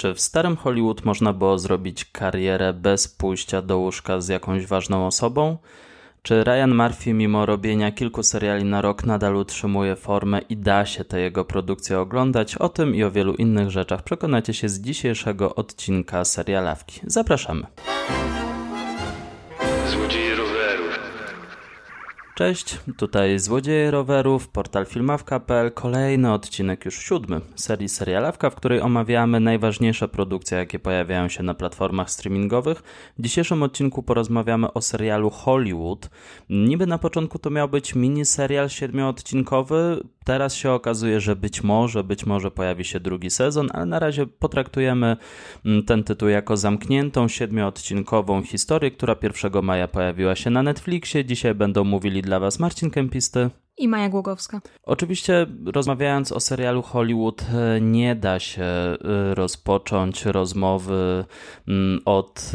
Czy w starym Hollywood można było zrobić karierę bez pójścia do łóżka z jakąś ważną osobą? Czy Ryan Murphy, mimo robienia kilku seriali na rok, nadal utrzymuje formę i da się te jego produkcje oglądać? O tym i o wielu innych rzeczach przekonacie się z dzisiejszego odcinka serialawki. Zapraszamy. Cześć, tutaj Złodzieje Rowerów, portal filmawka.pl, kolejny odcinek, już siódmy, serii Serialawka, w której omawiamy najważniejsze produkcje, jakie pojawiają się na platformach streamingowych. W dzisiejszym odcinku porozmawiamy o serialu Hollywood. Niby na początku to miał być mini serial siedmioodcinkowy, teraz się okazuje, że być może, być może pojawi się drugi sezon, ale na razie potraktujemy mm, ten tytuł jako zamkniętą siedmioodcinkową historię, która 1 maja pojawiła się na Netflixie. Dzisiaj będą mówili dla Was Marcin Kempisty i Maja Głogowska. Oczywiście, rozmawiając o serialu Hollywood, e, nie da się e, rozpocząć rozmowy mm, od,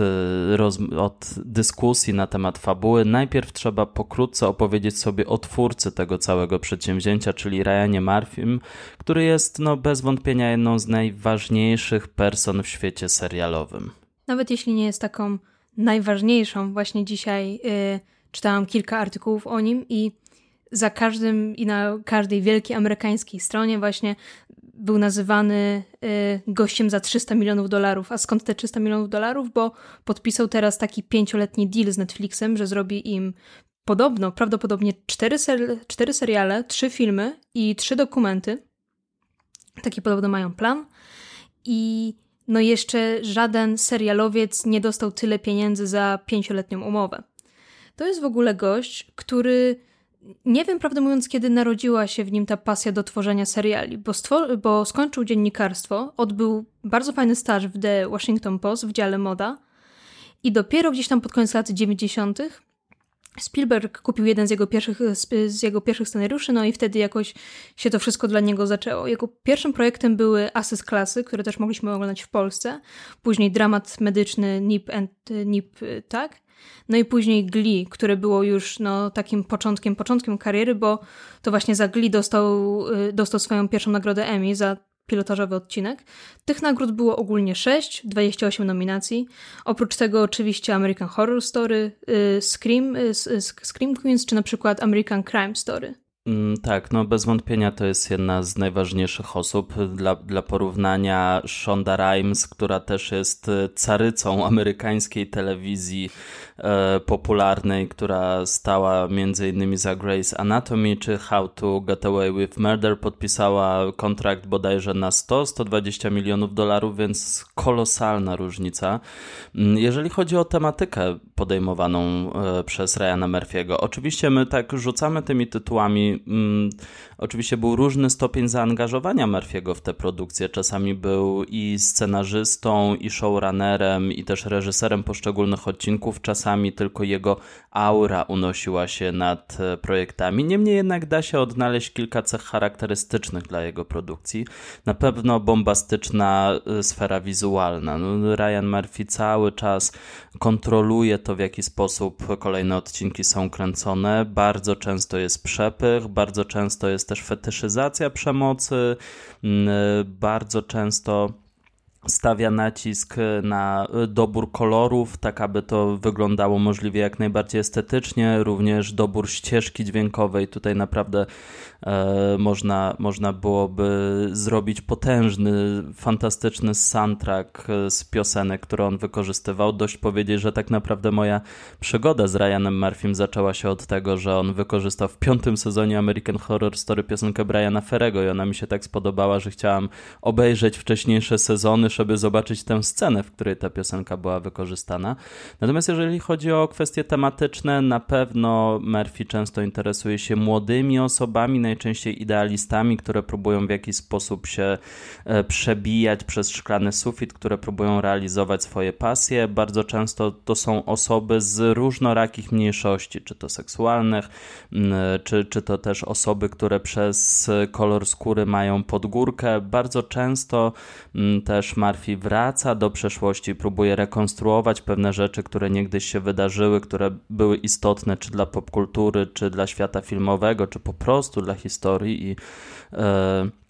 e, roz, od dyskusji na temat fabuły. Najpierw trzeba pokrótce opowiedzieć sobie o twórcy tego całego przedsięwzięcia, czyli Ryanie Murphym, który jest no, bez wątpienia jedną z najważniejszych person w świecie serialowym. Nawet jeśli nie jest taką najważniejszą, właśnie dzisiaj. Yy czytałam kilka artykułów o nim i za każdym i na każdej wielkiej amerykańskiej stronie właśnie był nazywany y, gościem za 300 milionów dolarów. A skąd te 300 milionów dolarów? Bo podpisał teraz taki pięcioletni deal z Netflixem, że zrobi im podobno, prawdopodobnie cztery, ser cztery seriale, trzy filmy i trzy dokumenty. Taki podobno mają plan. I no jeszcze żaden serialowiec nie dostał tyle pieniędzy za pięcioletnią umowę. To jest w ogóle gość, który nie wiem, prawdę mówiąc, kiedy narodziła się w nim ta pasja do tworzenia seriali, bo, bo skończył dziennikarstwo, odbył bardzo fajny staż w The Washington Post w dziale moda i dopiero gdzieś tam pod koniec lat 90. Spielberg kupił jeden z jego, pierwszych, z jego pierwszych scenariuszy, no i wtedy jakoś się to wszystko dla niego zaczęło. Jego pierwszym projektem były Asy z klasy, które też mogliśmy oglądać w Polsce. Później dramat medyczny Nip and Nip, tak? No i później Glee, które było już no, takim początkiem, początkiem kariery, bo to właśnie za Glee dostał, y, dostał swoją pierwszą nagrodę Emmy za pilotażowy odcinek. Tych nagród było ogólnie 6, 28 nominacji. Oprócz tego oczywiście American Horror Story, y, Scream, y, Scream Queens czy na przykład American Crime Story. Mm, tak, no bez wątpienia to jest jedna z najważniejszych osób. Dla, dla porównania Shonda Rhimes, która też jest carycą amerykańskiej telewizji popularnej, która stała innymi za Grey's Anatomy czy How to Get Away with Murder, podpisała kontrakt bodajże na 100-120 milionów dolarów, więc kolosalna różnica. Mm, jeżeli chodzi o tematykę podejmowaną e, przez Ryana Murphy'ego, oczywiście my tak rzucamy tymi tytułami Mm, oczywiście był różny stopień zaangażowania Murphy'ego w tę produkcję. Czasami był i scenarzystą, i showrunnerem, i też reżyserem poszczególnych odcinków. Czasami tylko jego aura unosiła się nad e, projektami. Niemniej jednak da się odnaleźć kilka cech charakterystycznych dla jego produkcji. Na pewno bombastyczna e, sfera wizualna. No, Ryan Murphy cały czas kontroluje to, w jaki sposób kolejne odcinki są kręcone. Bardzo często jest przepych, bardzo często jest też fetyszyzacja przemocy, mm, bardzo często stawia nacisk na dobór kolorów, tak aby to wyglądało możliwie jak najbardziej estetycznie, również dobór ścieżki dźwiękowej. Tutaj naprawdę można, można byłoby zrobić potężny, fantastyczny soundtrack z piosenek, które on wykorzystywał. Dość powiedzieć, że tak naprawdę moja przygoda z Ryanem Murphym zaczęła się od tego, że on wykorzystał w piątym sezonie American Horror Story piosenkę Briana Ferrego i ona mi się tak spodobała, że chciałam obejrzeć wcześniejsze sezony, żeby zobaczyć tę scenę, w której ta piosenka była wykorzystana. Natomiast jeżeli chodzi o kwestie tematyczne, na pewno Murphy często interesuje się młodymi osobami, najczęściej idealistami, które próbują w jakiś sposób się e, przebijać przez szklany sufit, które próbują realizować swoje pasje. Bardzo często to są osoby z różnorakich mniejszości, czy to seksualnych, czy, czy to też osoby, które przez kolor skóry mają podgórkę. Bardzo często też Murphy wraca do przeszłości, próbuje rekonstruować pewne rzeczy, które niegdyś się wydarzyły, które były istotne czy dla popkultury, czy dla świata filmowego, czy po prostu dla historii i e,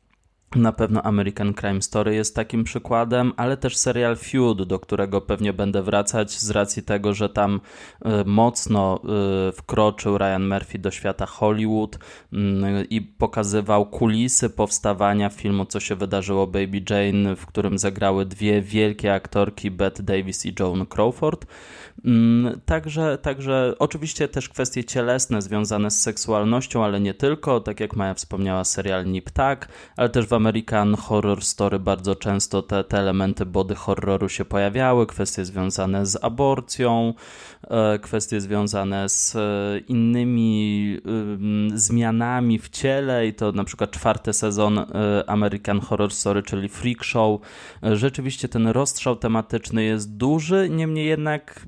Na pewno American Crime Story jest takim przykładem, ale też serial Feud, do którego pewnie będę wracać z racji tego, że tam e, mocno e, wkroczył Ryan Murphy do świata Hollywood mm, i pokazywał kulisy powstawania filmu, co się wydarzyło Baby Jane, w którym zagrały dwie wielkie aktorki, Bette Davis i Joan Crawford. Mm, także, także oczywiście też kwestie cielesne związane z seksualnością, ale nie tylko, tak jak Maja wspomniała, serial Nip Tak, ale też w American Horror Story bardzo często te, te elementy body horroru się pojawiały, kwestie związane z aborcją, e, kwestie związane z e, innymi zmianami w ciele i to na przykład czwarty sezon e, American Horror Story, czyli Freak Show. Rzeczywiście ten rozstrzał tematyczny jest duży, niemniej jednak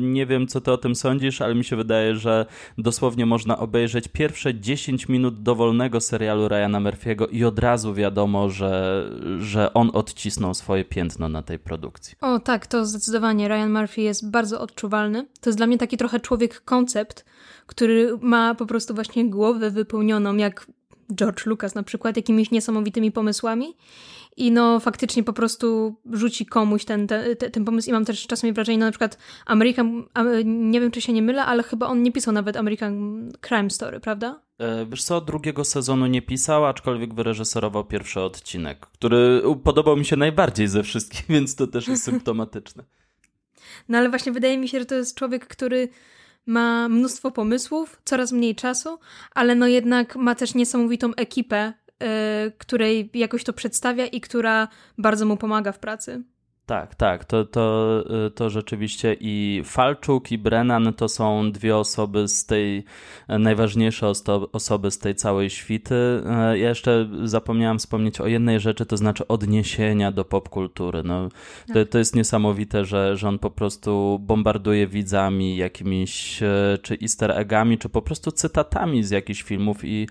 nie wiem, co ty o tym sądzisz, ale mi się wydaje, że dosłownie można obejrzeć pierwsze 10 minut dowolnego serialu Ryana Murphy'ego i od razu wiadomo, że, że on odcisnął swoje piętno na tej produkcji. O tak, to zdecydowanie. Ryan Murphy jest bardzo odczuwalny. To jest dla mnie taki trochę człowiek-koncept, który ma po prostu właśnie głowę wypełnioną, jak George Lucas na przykład, jakimiś niesamowitymi pomysłami i no faktycznie po prostu rzuci komuś ten, ten, ten pomysł i mam też czasami wrażenie, no na przykład American, nie wiem czy się nie mylę, ale chyba on nie pisał nawet American Crime Story, prawda? E, wiesz co, drugiego sezonu nie pisał, aczkolwiek wyreżyserował pierwszy odcinek, który podobał mi się najbardziej ze wszystkich, więc to też jest symptomatyczne. No ale właśnie wydaje mi się, że to jest człowiek, który ma mnóstwo pomysłów, coraz mniej czasu, ale no jednak ma też niesamowitą ekipę, której jakoś to przedstawia i która bardzo mu pomaga w pracy. Tak, tak, to, to, y, to rzeczywiście i Falczuk i Brennan to są dwie osoby z tej, e, najważniejsze osoby z tej całej świty. E, ja jeszcze zapomniałam wspomnieć o jednej rzeczy, to znaczy odniesienia do popkultury. No, to, tak. to jest niesamowite, że, że on po prostu bombarduje widzami jakimiś e, czy easter eggami, czy po prostu cytatami z jakichś filmów i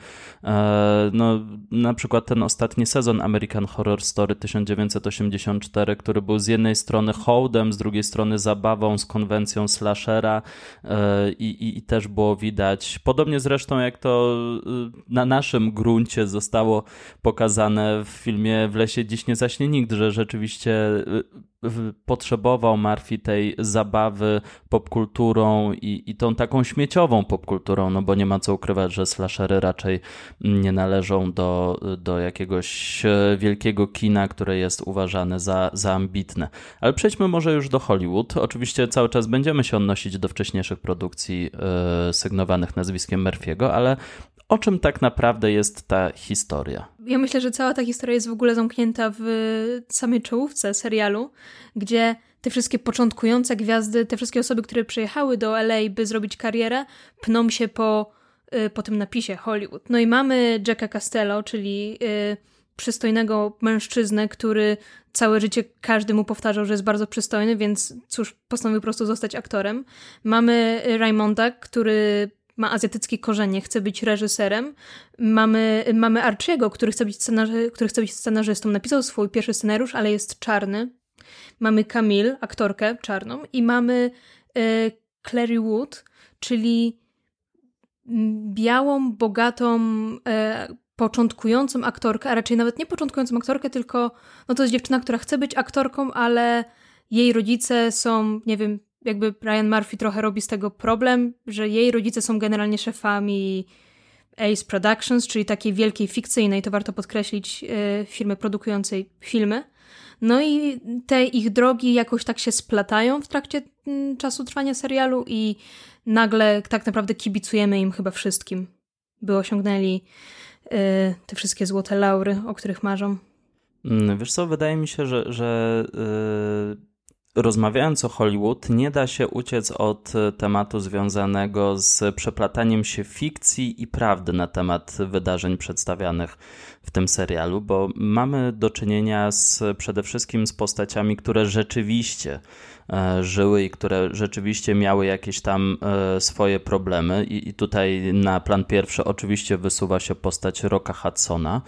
no, na przykład ten ostatni sezon American Horror Story 1984, który był z jednej strony hołdem, z drugiej strony zabawą z konwencją slashera e, i, i, i też było widać, podobnie zresztą jak to e, na naszym gruncie zostało pokazane w filmie W lesie dziś nie zaśnie nikt, że rzeczywiście e, potrzebował Marfi tej zabawy popkulturą i, i tą taką śmieciową popkulturą, no bo nie ma co ukrywać, że slashery raczej nie należą do, do jakiegoś wielkiego kina, które jest uważane za, za ambitne. Ale przejdźmy może już do Hollywood. Oczywiście cały czas będziemy się odnosić do wcześniejszych produkcji yy, sygnowanych nazwiskiem Murphy'ego, ale o czym tak naprawdę jest ta historia? Ja myślę, że cała ta historia jest w ogóle zamknięta w samej czołówce serialu, gdzie te wszystkie początkujące gwiazdy, te wszystkie osoby, które przyjechały do LA, by zrobić karierę, pną się po, y, po tym napisie Hollywood. No i mamy Jacka Castello, czyli y, przystojnego mężczyznę, który całe życie każdy mu powtarzał, że jest bardzo przystojny, więc cóż, postanowił po prostu zostać aktorem. Mamy Raymonda, który ma azjatyckie korzenie, chce być reżyserem. Mamy, mamy Archiego, który chce, być który chce być scenarzystą. Napisał swój pierwszy scenariusz, ale jest czarny. Mamy Camille, aktorkę czarną i mamy e, Clary Wood, czyli białą, bogatą, e, początkującą aktorkę, a raczej nawet nie początkującą aktorkę, tylko no to jest dziewczyna, która chce być aktorką, ale jej rodzice są, nie wiem, jakby Ryan Murphy trochę robi z tego problem, że jej rodzice są generalnie szefami Ace Productions, czyli takiej wielkiej fikcyjnej, to warto podkreślić, e, firmy produkującej filmy. No i te ich drogi jakoś tak się splatają w trakcie mm, czasu trwania serialu i nagle tak naprawdę kibicujemy im chyba wszystkim, by osiągnęli te wszystkie złote laury, o których marzą. Mm, wiesz co, wydaje mi się, że, że yy Rozmawiając o Hollywood, nie da się uciec od tematu związanego z przeplataniem się fikcji i prawdy na temat wydarzeń przedstawianych w tym serialu, bo mamy do czynienia z, przede wszystkim z postaciami, które rzeczywiście żyły i które rzeczywiście miały jakieś tam e, swoje problemy. I, tutaj na plan pierwszy oczywiście wysuwa się postać Rocka Hudsona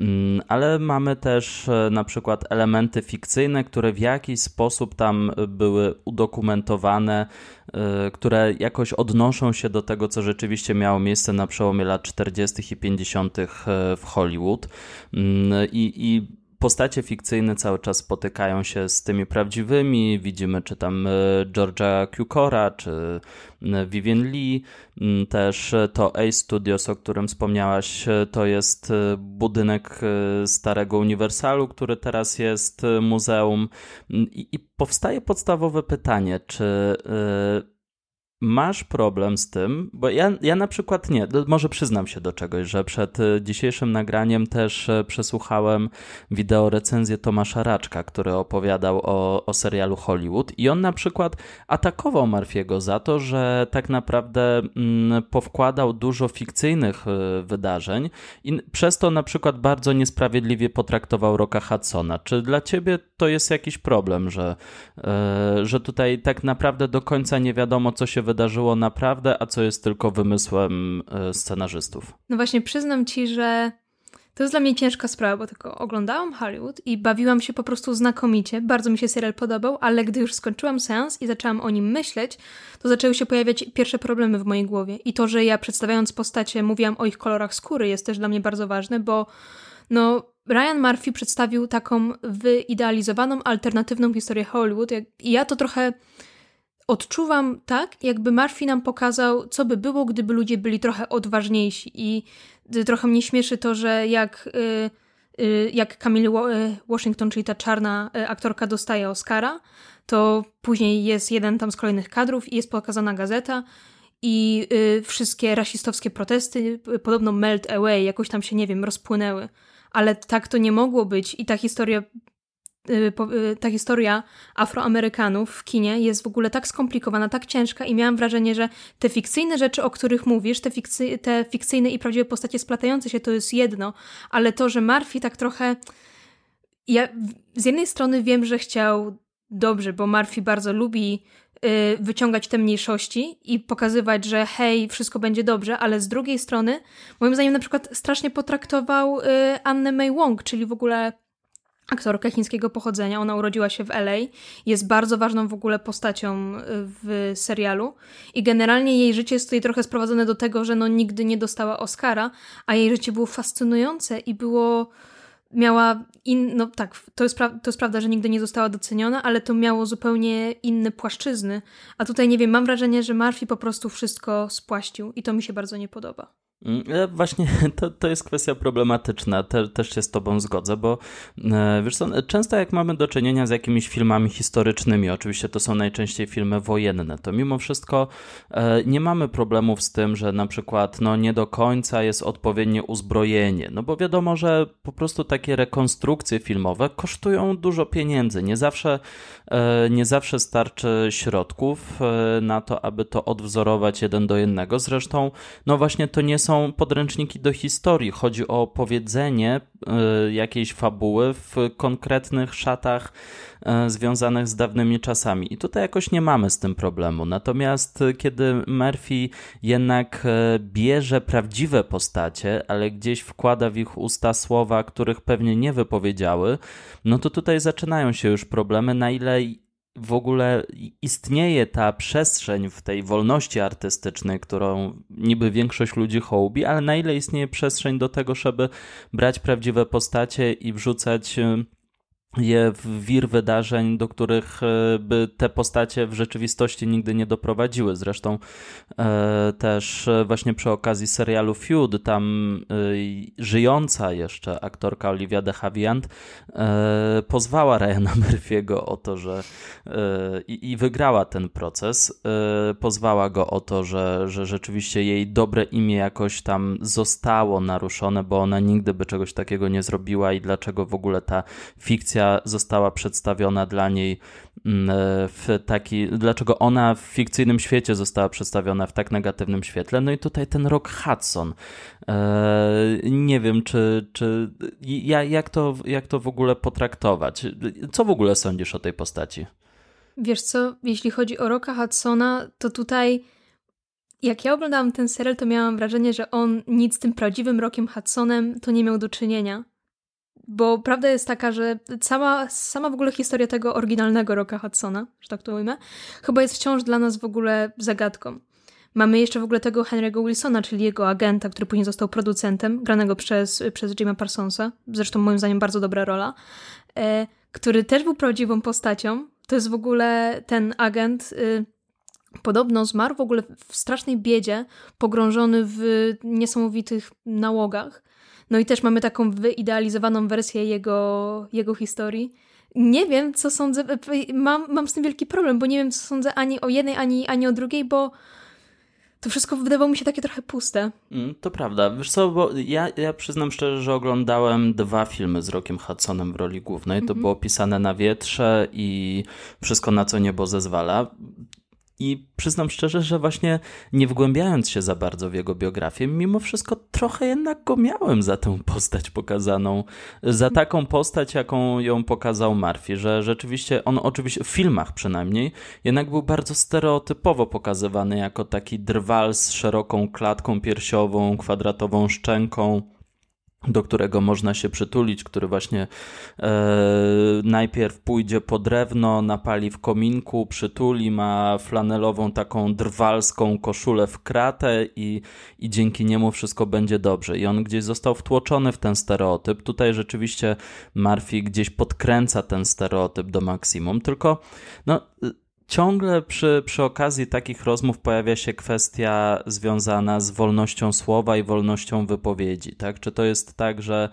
Mm, ale mamy też e, na przykład elementy fikcyjne, które w jakiś sposób tam były udokumentowane, e, które jakoś odnoszą się do tego, co rzeczywiście miało miejsce na przełomie lat 40. i 50. E, w Hollywood. Mm, I, i postacie fikcyjne cały czas spotykają się z tymi prawdziwymi. Widzimy, czy tam e, Georgia Cukora, czy e, Vivian Lee. Mm, też to A Studios, o którym wspomniałaś, e, to jest budynek starego Uniwersalu, który teraz jest muzeum. Mm, I, i powstaje podstawowe pytanie, czy masz problem z tym, bo ja, ja na przykład nie, może przyznam się do czegoś, że przed e, dzisiejszym nagraniem też e, przesłuchałem wideo recenzję Tomasza Raczka, który opowiadał o, o serialu Hollywood i on na przykład atakował Marfiego za to, że tak naprawdę mm, powkładał dużo fikcyjnych y, wydarzeń i przez to na przykład bardzo niesprawiedliwie potraktował Roka Hudsona. Czy dla ciebie to jest jakiś problem, że, y, że tutaj tak naprawdę do końca nie wiadomo, co się wydarzyło naprawdę, a co jest tylko wymysłem e, scenarzystów. No właśnie, przyznam ci, że to jest dla mnie ciężka sprawa, bo tylko oglądałam Hollywood i bawiłam się po prostu znakomicie. Bardzo mi się serial podobał, ale gdy już skończyłam seans i zaczęłam o nim myśleć, to zaczęły się pojawiać pierwsze problemy w mojej głowie. I to, że ja przedstawiając postacie mówiłam o ich kolorach skóry jest też dla mnie bardzo ważne, bo no Ryan Murphy przedstawił taką wyidealizowaną, alternatywną historię Hollywood i ja to trochę odczuwam tak, jakby Murphy nam pokazał, co by było, gdyby ludzie byli trochę odważniejsi. I trochę mnie śmieszy to, że jak, y, y, jak Camille y, Washington, czyli ta czarna aktorka, dostaje Oscara, to później jest jeden tam z kolejnych kadrów i jest pokazana gazeta. I wszystkie rasistowskie protesty podobno melt away, jakoś tam się, nie wiem, rozpłynęły. Ale tak to nie mogło być i ta historia Y, y, ta historia Afroamerykanów w kinie jest w ogóle tak skomplikowana, tak ciężka i miałam wrażenie, że te fikcyjne rzeczy, o których mówisz, te, fikcy, te fikcyjne i prawdziwe postacie splatające się to jest jedno, ale to, że Murphy tak trochę... Ja z jednej strony wiem, że chciał dobrze, bo Murphy bardzo lubi y, wyciągać te mniejszości i pokazywać, że hej, wszystko będzie dobrze, ale z drugiej strony, moim zdaniem na przykład strasznie potraktował Annę May Wong, czyli w ogóle aktorkę chińskiego pochodzenia. Ona urodziła się w LA, jest bardzo ważną w ogóle postacią y, w serialu i generalnie jej życie jest tutaj trochę sprowadzone do tego, że no nigdy nie dostała Oscara, a jej życie było fascynujące i było miała in, no tak, to jest, to jest prawda, że nigdy nie została doceniona, ale to miało zupełnie inne płaszczyzny. A tutaj nie wiem, mam wrażenie, że Murphy po prostu wszystko spłaścił i to mi się bardzo nie podoba. Mm, e, właśnie to, to jest kwestia problematyczna, Te, też się z Tobą zgodzę, bo e, wiesz co, często jak mamy do czynienia z jakimiś filmami historycznymi, oczywiście to są najczęściej filmy wojenne, to mimo wszystko e, nie mamy problemów z tym, że na przykład no, nie do końca jest odpowiednie uzbrojenie, no bo wiadomo, że po prostu takie rekonstrukcje filmowe kosztują dużo pieniędzy, nie zawsze, nie zawsze starczy środków na to, aby to odwzorować jeden do jednego, zresztą no właśnie to nie są są podręczniki do historii. Chodzi o powiedzenie y, jakiejś fabuły w konkretnych szatach y, związanych z dawnymi czasami. I tutaj jakoś nie mamy z tym problemu. Natomiast y, kiedy Murphy jednak bierze prawdziwe postacie, ale gdzieś wkłada w ich usta słowa, których pewnie nie wypowiedziały, no to tutaj zaczynają się już problemy, na ile w ogóle istnieje ta przestrzeń w tej wolności artystycznej, którą niby większość ludzi hołubi, ale na ile istnieje przestrzeń do tego, żeby brać prawdziwe postacie i wrzucać y, je w wir wydarzeń, do których e, by te postacie w rzeczywistości nigdy nie doprowadziły. Zresztą e, też e, właśnie przy okazji serialu Feud, tam żyjąca jeszcze aktorka Olivia de Havilland pozwała Ryana Murphy'ego o to, że e, i wygrała ten proces. pozwała go o to, że, że rzeczywiście jej dobre imię jakoś tam zostało naruszone, bo ona nigdy by czegoś takiego nie zrobiła i dlaczego w ogóle ta fikcja została przedstawiona dla niej mm, w taki, dlaczego ona w fikcyjnym świecie została przedstawiona w tak negatywnym świetle. No i tutaj ten Rock Hudson. E, nie wiem, czy, czy jak, to, jak to w ogóle potraktować. Co w ogóle sądzisz o tej postaci? Wiesz co, jeśli chodzi o Rocka Hudsona, to tutaj jak ja oglądałam ten serial, to miałam wrażenie, że on nic z tym prawdziwym Rockiem Hudsonem to nie miał do czynienia bo prawda jest taka, że sama, sama w ogóle historia tego oryginalnego Rocka Hudsona, że tak to ujmę, chyba jest wciąż dla nas w ogóle zagadką. Mamy jeszcze w ogóle tego Henry'ego Wilsona, czyli jego agenta, który później został producentem, granego przez, przez Jima Parsonsa, zresztą moim zdaniem bardzo dobra rola, e, który też był prawdziwą postacią. To jest w ogóle ten agent, y, podobno zmarł w ogóle w strasznej biedzie, pogrążony w niesamowitych nałogach. No i też mamy taką wyidealizowaną wersję jego, jego historii. Nie wiem, co sądzę. Mam, mam z tym wielki problem, bo nie wiem, co sądzę ani o jednej, ani, ani o drugiej, bo to wszystko wydawało mi się takie trochę puste. Mm, to prawda. Wiesz co, bo ja, ja przyznam szczerze, że oglądałem dwa filmy z Rockiem Hudsonem w roli głównej. To mhm. było pisane na wietrze i Wszystko na co niebo zezwala. I przyznam szczerze, że właśnie nie wgłębiając się za bardzo w jego biografię, mimo wszystko trochę jednak go miałem za tę postać pokazaną, za taką postać, jaką ją pokazał Murphy, że rzeczywiście on oczywiście w filmach przynajmniej jednak był bardzo stereotypowo pokazywany jako taki drwal z szeroką klatką piersiową, kwadratową szczęką do którego można się przytulić, który właśnie e, najpierw pójdzie po drewno, napali w kominku, przytuli, ma flanelową taką drwalską koszulę w kratę i, i dzięki niemu wszystko będzie dobrze. I on gdzieś został wtłoczony w ten stereotyp. Tutaj rzeczywiście Murphy gdzieś podkręca ten stereotyp do maksimum, tylko no Ciągle przy, przy okazji takich rozmów pojawia się kwestia związana z wolnością słowa i wolnością wypowiedzi. Tak? Czy to jest tak, że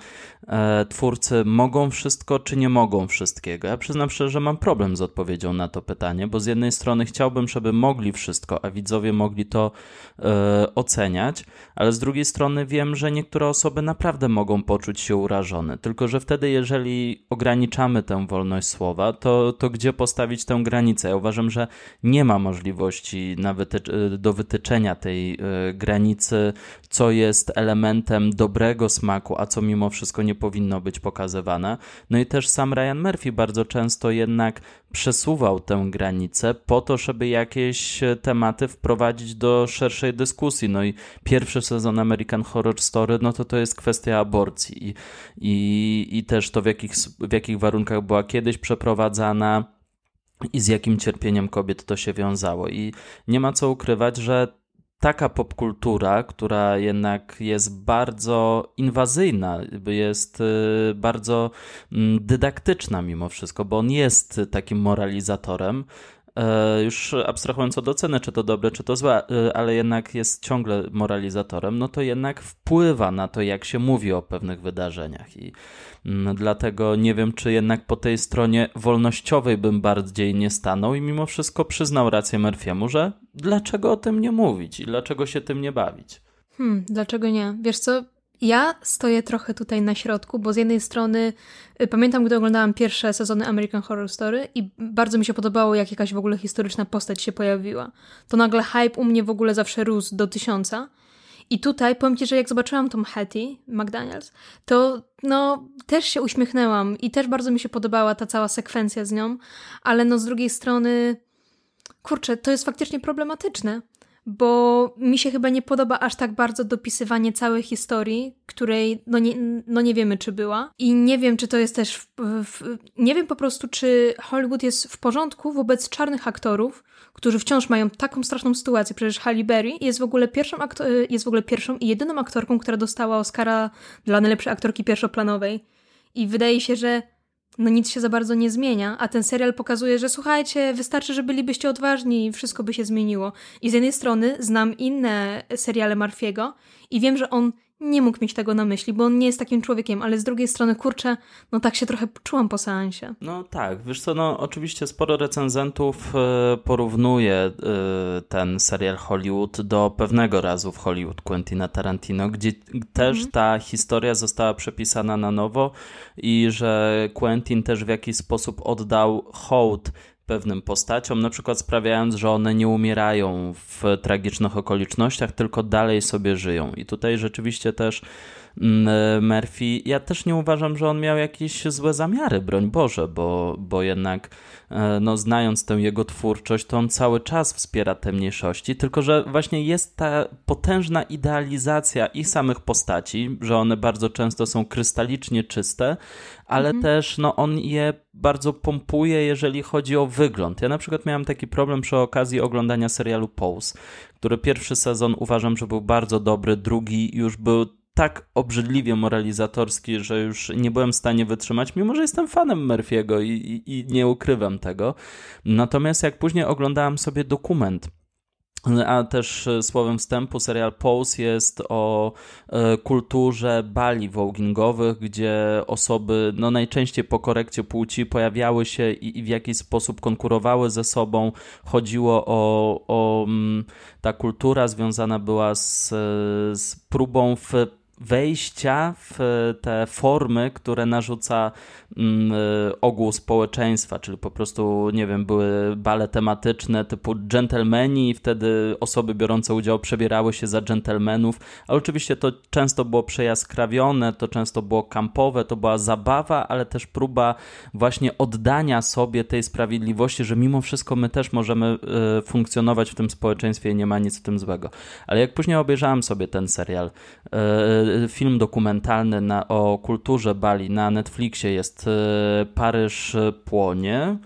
e, twórcy mogą wszystko, czy nie mogą wszystkiego? Ja przyznam szczerze, że mam problem z odpowiedzią na to pytanie, bo z jednej strony chciałbym, żeby mogli wszystko, a widzowie mogli to e, oceniać, ale z drugiej strony wiem, że niektóre osoby naprawdę mogą poczuć się urażone. Tylko, że wtedy, jeżeli ograniczamy tę wolność słowa, to, to gdzie postawić tę granicę? Ja uważam, że nie ma możliwości na wyty- do wytyczenia tej y, granicy, co jest elementem dobrego smaku, a co mimo wszystko nie powinno być pokazywane. No i też sam Ryan Murphy bardzo często jednak przesuwał tę granicę po to, żeby jakieś tematy wprowadzić do szerszej dyskusji. No i pierwszy sezon American Horror Story, no to to jest kwestia aborcji i, i, i też to w jakich, w jakich warunkach była kiedyś przeprowadzana i z jakim cierpieniem kobiet to się wiązało. I nie ma co ukrywać, że taka popkultura, która jednak jest bardzo inwazyjna, jest y, bardzo mm, dydaktyczna mimo wszystko, bo on jest takim moralizatorem, już abstrahując od oceny, czy to dobre, czy to złe, e, ale jednak jest ciągle moralizatorem, no to jednak wpływa na to, jak się mówi o pewnych wydarzeniach. I mm, dlatego nie wiem, czy jednak po tej stronie wolnościowej bym bardziej nie stanął i mimo wszystko przyznał rację Murphy'emu, że dlaczego o tym nie mówić i dlaczego się tym nie bawić. Hmm, dlaczego nie? Wiesz co, ja stoję trochę tutaj na środku, bo z jednej strony y, pamiętam, gdy oglądałam pierwsze sezony American Horror Story i bardzo mi się podobało, jak jakaś w ogóle historyczna postać się pojawiła. To nagle hype u mnie w ogóle zawsze rósł do tysiąca. I tutaj powiem Ci, że jak zobaczyłam tą Hattie McDaniels, to no też się uśmiechnęłam i też bardzo mi się podobała ta cała sekwencja z nią, ale no z drugiej strony kurczę, to jest faktycznie problematyczne, bo mi się chyba nie podoba aż tak bardzo dopisywanie całej historii, której no nie, no nie wiemy, czy była. I nie wiem, czy to jest też. W, w, nie wiem po prostu, czy Hollywood jest w porządku wobec czarnych aktorów, którzy wciąż mają taką straszną sytuację. Przecież Halle Berry jest w ogóle pierwszą, jest w ogóle pierwszą i jedyną aktorką, która dostała Oscara dla najlepszej aktorki pierwszoplanowej. I wydaje się, że no nic się za bardzo nie zmienia, a ten serial pokazuje, że słuchajcie, wystarczy, że bylibyście odważni i wszystko by się zmieniło. I z jednej strony znam inne seriale Marfiego i wiem, że on nie mógł mieć tego na myśli, bo on nie jest takim człowiekiem, ale z drugiej strony, kurczę, no tak się trochę czułam po seansie. No tak, wiesz co, no oczywiście sporo recenzentów e, porównuje e, ten serial Hollywood do pewnego razu w Hollywood Quentina Tarantino, gdzie też mhm. ta historia została przepisana na nowo i że Quentin też w jakiś sposób oddał hołd pewnym postaciom, na przykład sprawiając, że one nie umierają w tragicznych okolicznościach, tylko dalej sobie żyją. I tutaj rzeczywiście też Murphy. Ja też nie uważam, że on miał jakieś złe zamiary, broń Boże, bo, bo jednak e, no, znając tę jego twórczość, to on cały czas wspiera te mniejszości, tylko że właśnie jest ta potężna idealizacja ich samych postaci, że one bardzo często są krystalicznie czyste, ale mhm. też no, on je bardzo pompuje, jeżeli chodzi o wygląd. Ja na przykład miałem taki problem przy okazji oglądania serialu Pose, który pierwszy sezon uważam, że był bardzo dobry, drugi już był tak obrzydliwie moralizatorski, że już nie byłem w stanie wytrzymać, mimo że jestem fanem Murphy'ego i, i, i nie ukrywam tego. Natomiast jak później oglądałem sobie dokument a też e, słowem wstępu, serial Pose jest o e, kulturze bali wołgingowych, gdzie osoby no, najczęściej po korekcie płci pojawiały się i, i w jakiś sposób konkurowały ze sobą. Chodziło o, o mm, ta kultura związana była z, z próbą w wejścia w te formy, które narzuca mm, ogół społeczeństwa, czyli po prostu, nie wiem, były bale tematyczne typu dżentelmeni i wtedy osoby biorące udział przebierały się za dżentelmenów, ale oczywiście to często było przejaskrawione, to często było kampowe, to była zabawa, ale też próba właśnie oddania sobie tej sprawiedliwości, że mimo wszystko my też możemy y, funkcjonować w tym społeczeństwie i nie ma nic w tym złego. Ale jak później obejrzałem sobie ten serial, film dokumentalny na, o kulturze Bali na Netflixie jest e, Paryż płonie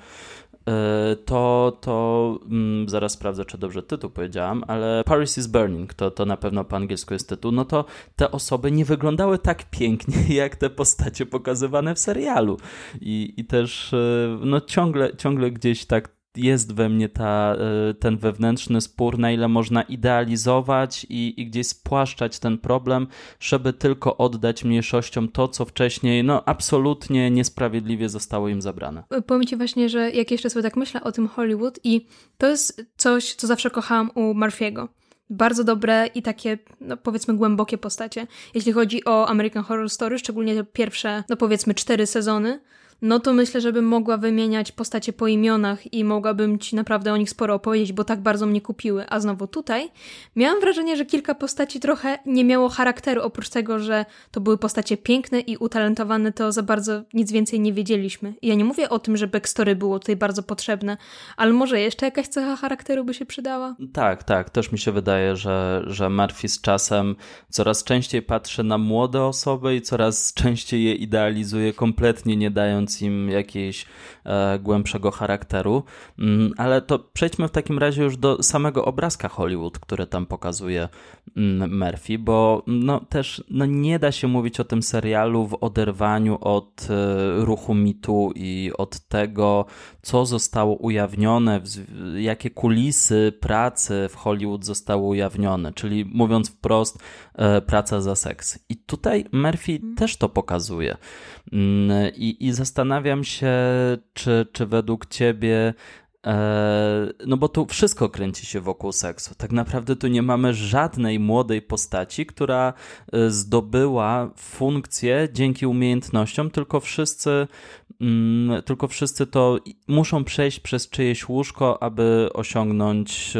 e, to, to mm, zaraz sprawdzę, czy dobrze tytuł powiedziałam, ale Paris is Burning, to, to na pewno po angielsku jest tytuł, no to te osoby nie wyglądały tak pięknie, jak te postacie pokazywane w serialu. I, i też e, no ciągle, ciągle gdzieś tak jest we mnie ta, e, ten wewnętrzny spór, na ile można idealizować i, i gdzieś spłaszczać ten problem, żeby tylko oddać mniejszościom to, co wcześniej no, absolutnie niesprawiedliwie zostało im zabrane. E, powiem Ci właśnie, że jak jeszcze sobie tak myślę o tym Hollywood i to jest coś, co zawsze kochałam u Murphy'ego. Bardzo dobre i takie, no powiedzmy, głębokie postacie. Jeśli chodzi o American Horror Story, szczególnie te pierwsze, no powiedzmy, cztery sezony, no to myślę, żebym mogła wymieniać postacie po imionach i mogłabym ci naprawdę o nich sporo opowiedzieć, bo tak bardzo mnie kupiły. A znowu tutaj miałam wrażenie, że kilka postaci trochę nie miało charakteru, oprócz tego, że to były postacie piękne i utalentowane, to za bardzo nic więcej nie wiedzieliśmy. I ja nie mówię o tym, że backstory było tutaj bardzo potrzebne, ale może jeszcze jakaś cecha charakteru by się przydała? Tak, tak. Też mi się wydaje, że, że Murphy z czasem coraz częściej patrzy na młode osoby i coraz częściej je idealizuje, kompletnie nie dając im jakiejś e, głębszego charakteru. Mm, ale to przejdźmy w takim razie już do samego obrazka Hollywood, który tam pokazuje mm, Murphy, bo no, też no, nie da się mówić o tym serialu w oderwaniu od e, ruchu mitu i od tego, co zostało ujawnione, jakie kulisy pracy w Hollywood zostały ujawnione, czyli mówiąc wprost, e, praca za seks. I tutaj Murphy mm. też to pokazuje. Mm, I, i zastanawiam się, czy, czy według ciebie e, no bo tu wszystko kręci się wokół seksu. Tak naprawdę tu nie mamy żadnej młodej postaci, która e, zdobyła funkcję dzięki umiejętnościom, tylko wszyscy tylko wszyscy to muszą przejść przez czyjeś łóżko, aby osiągnąć e,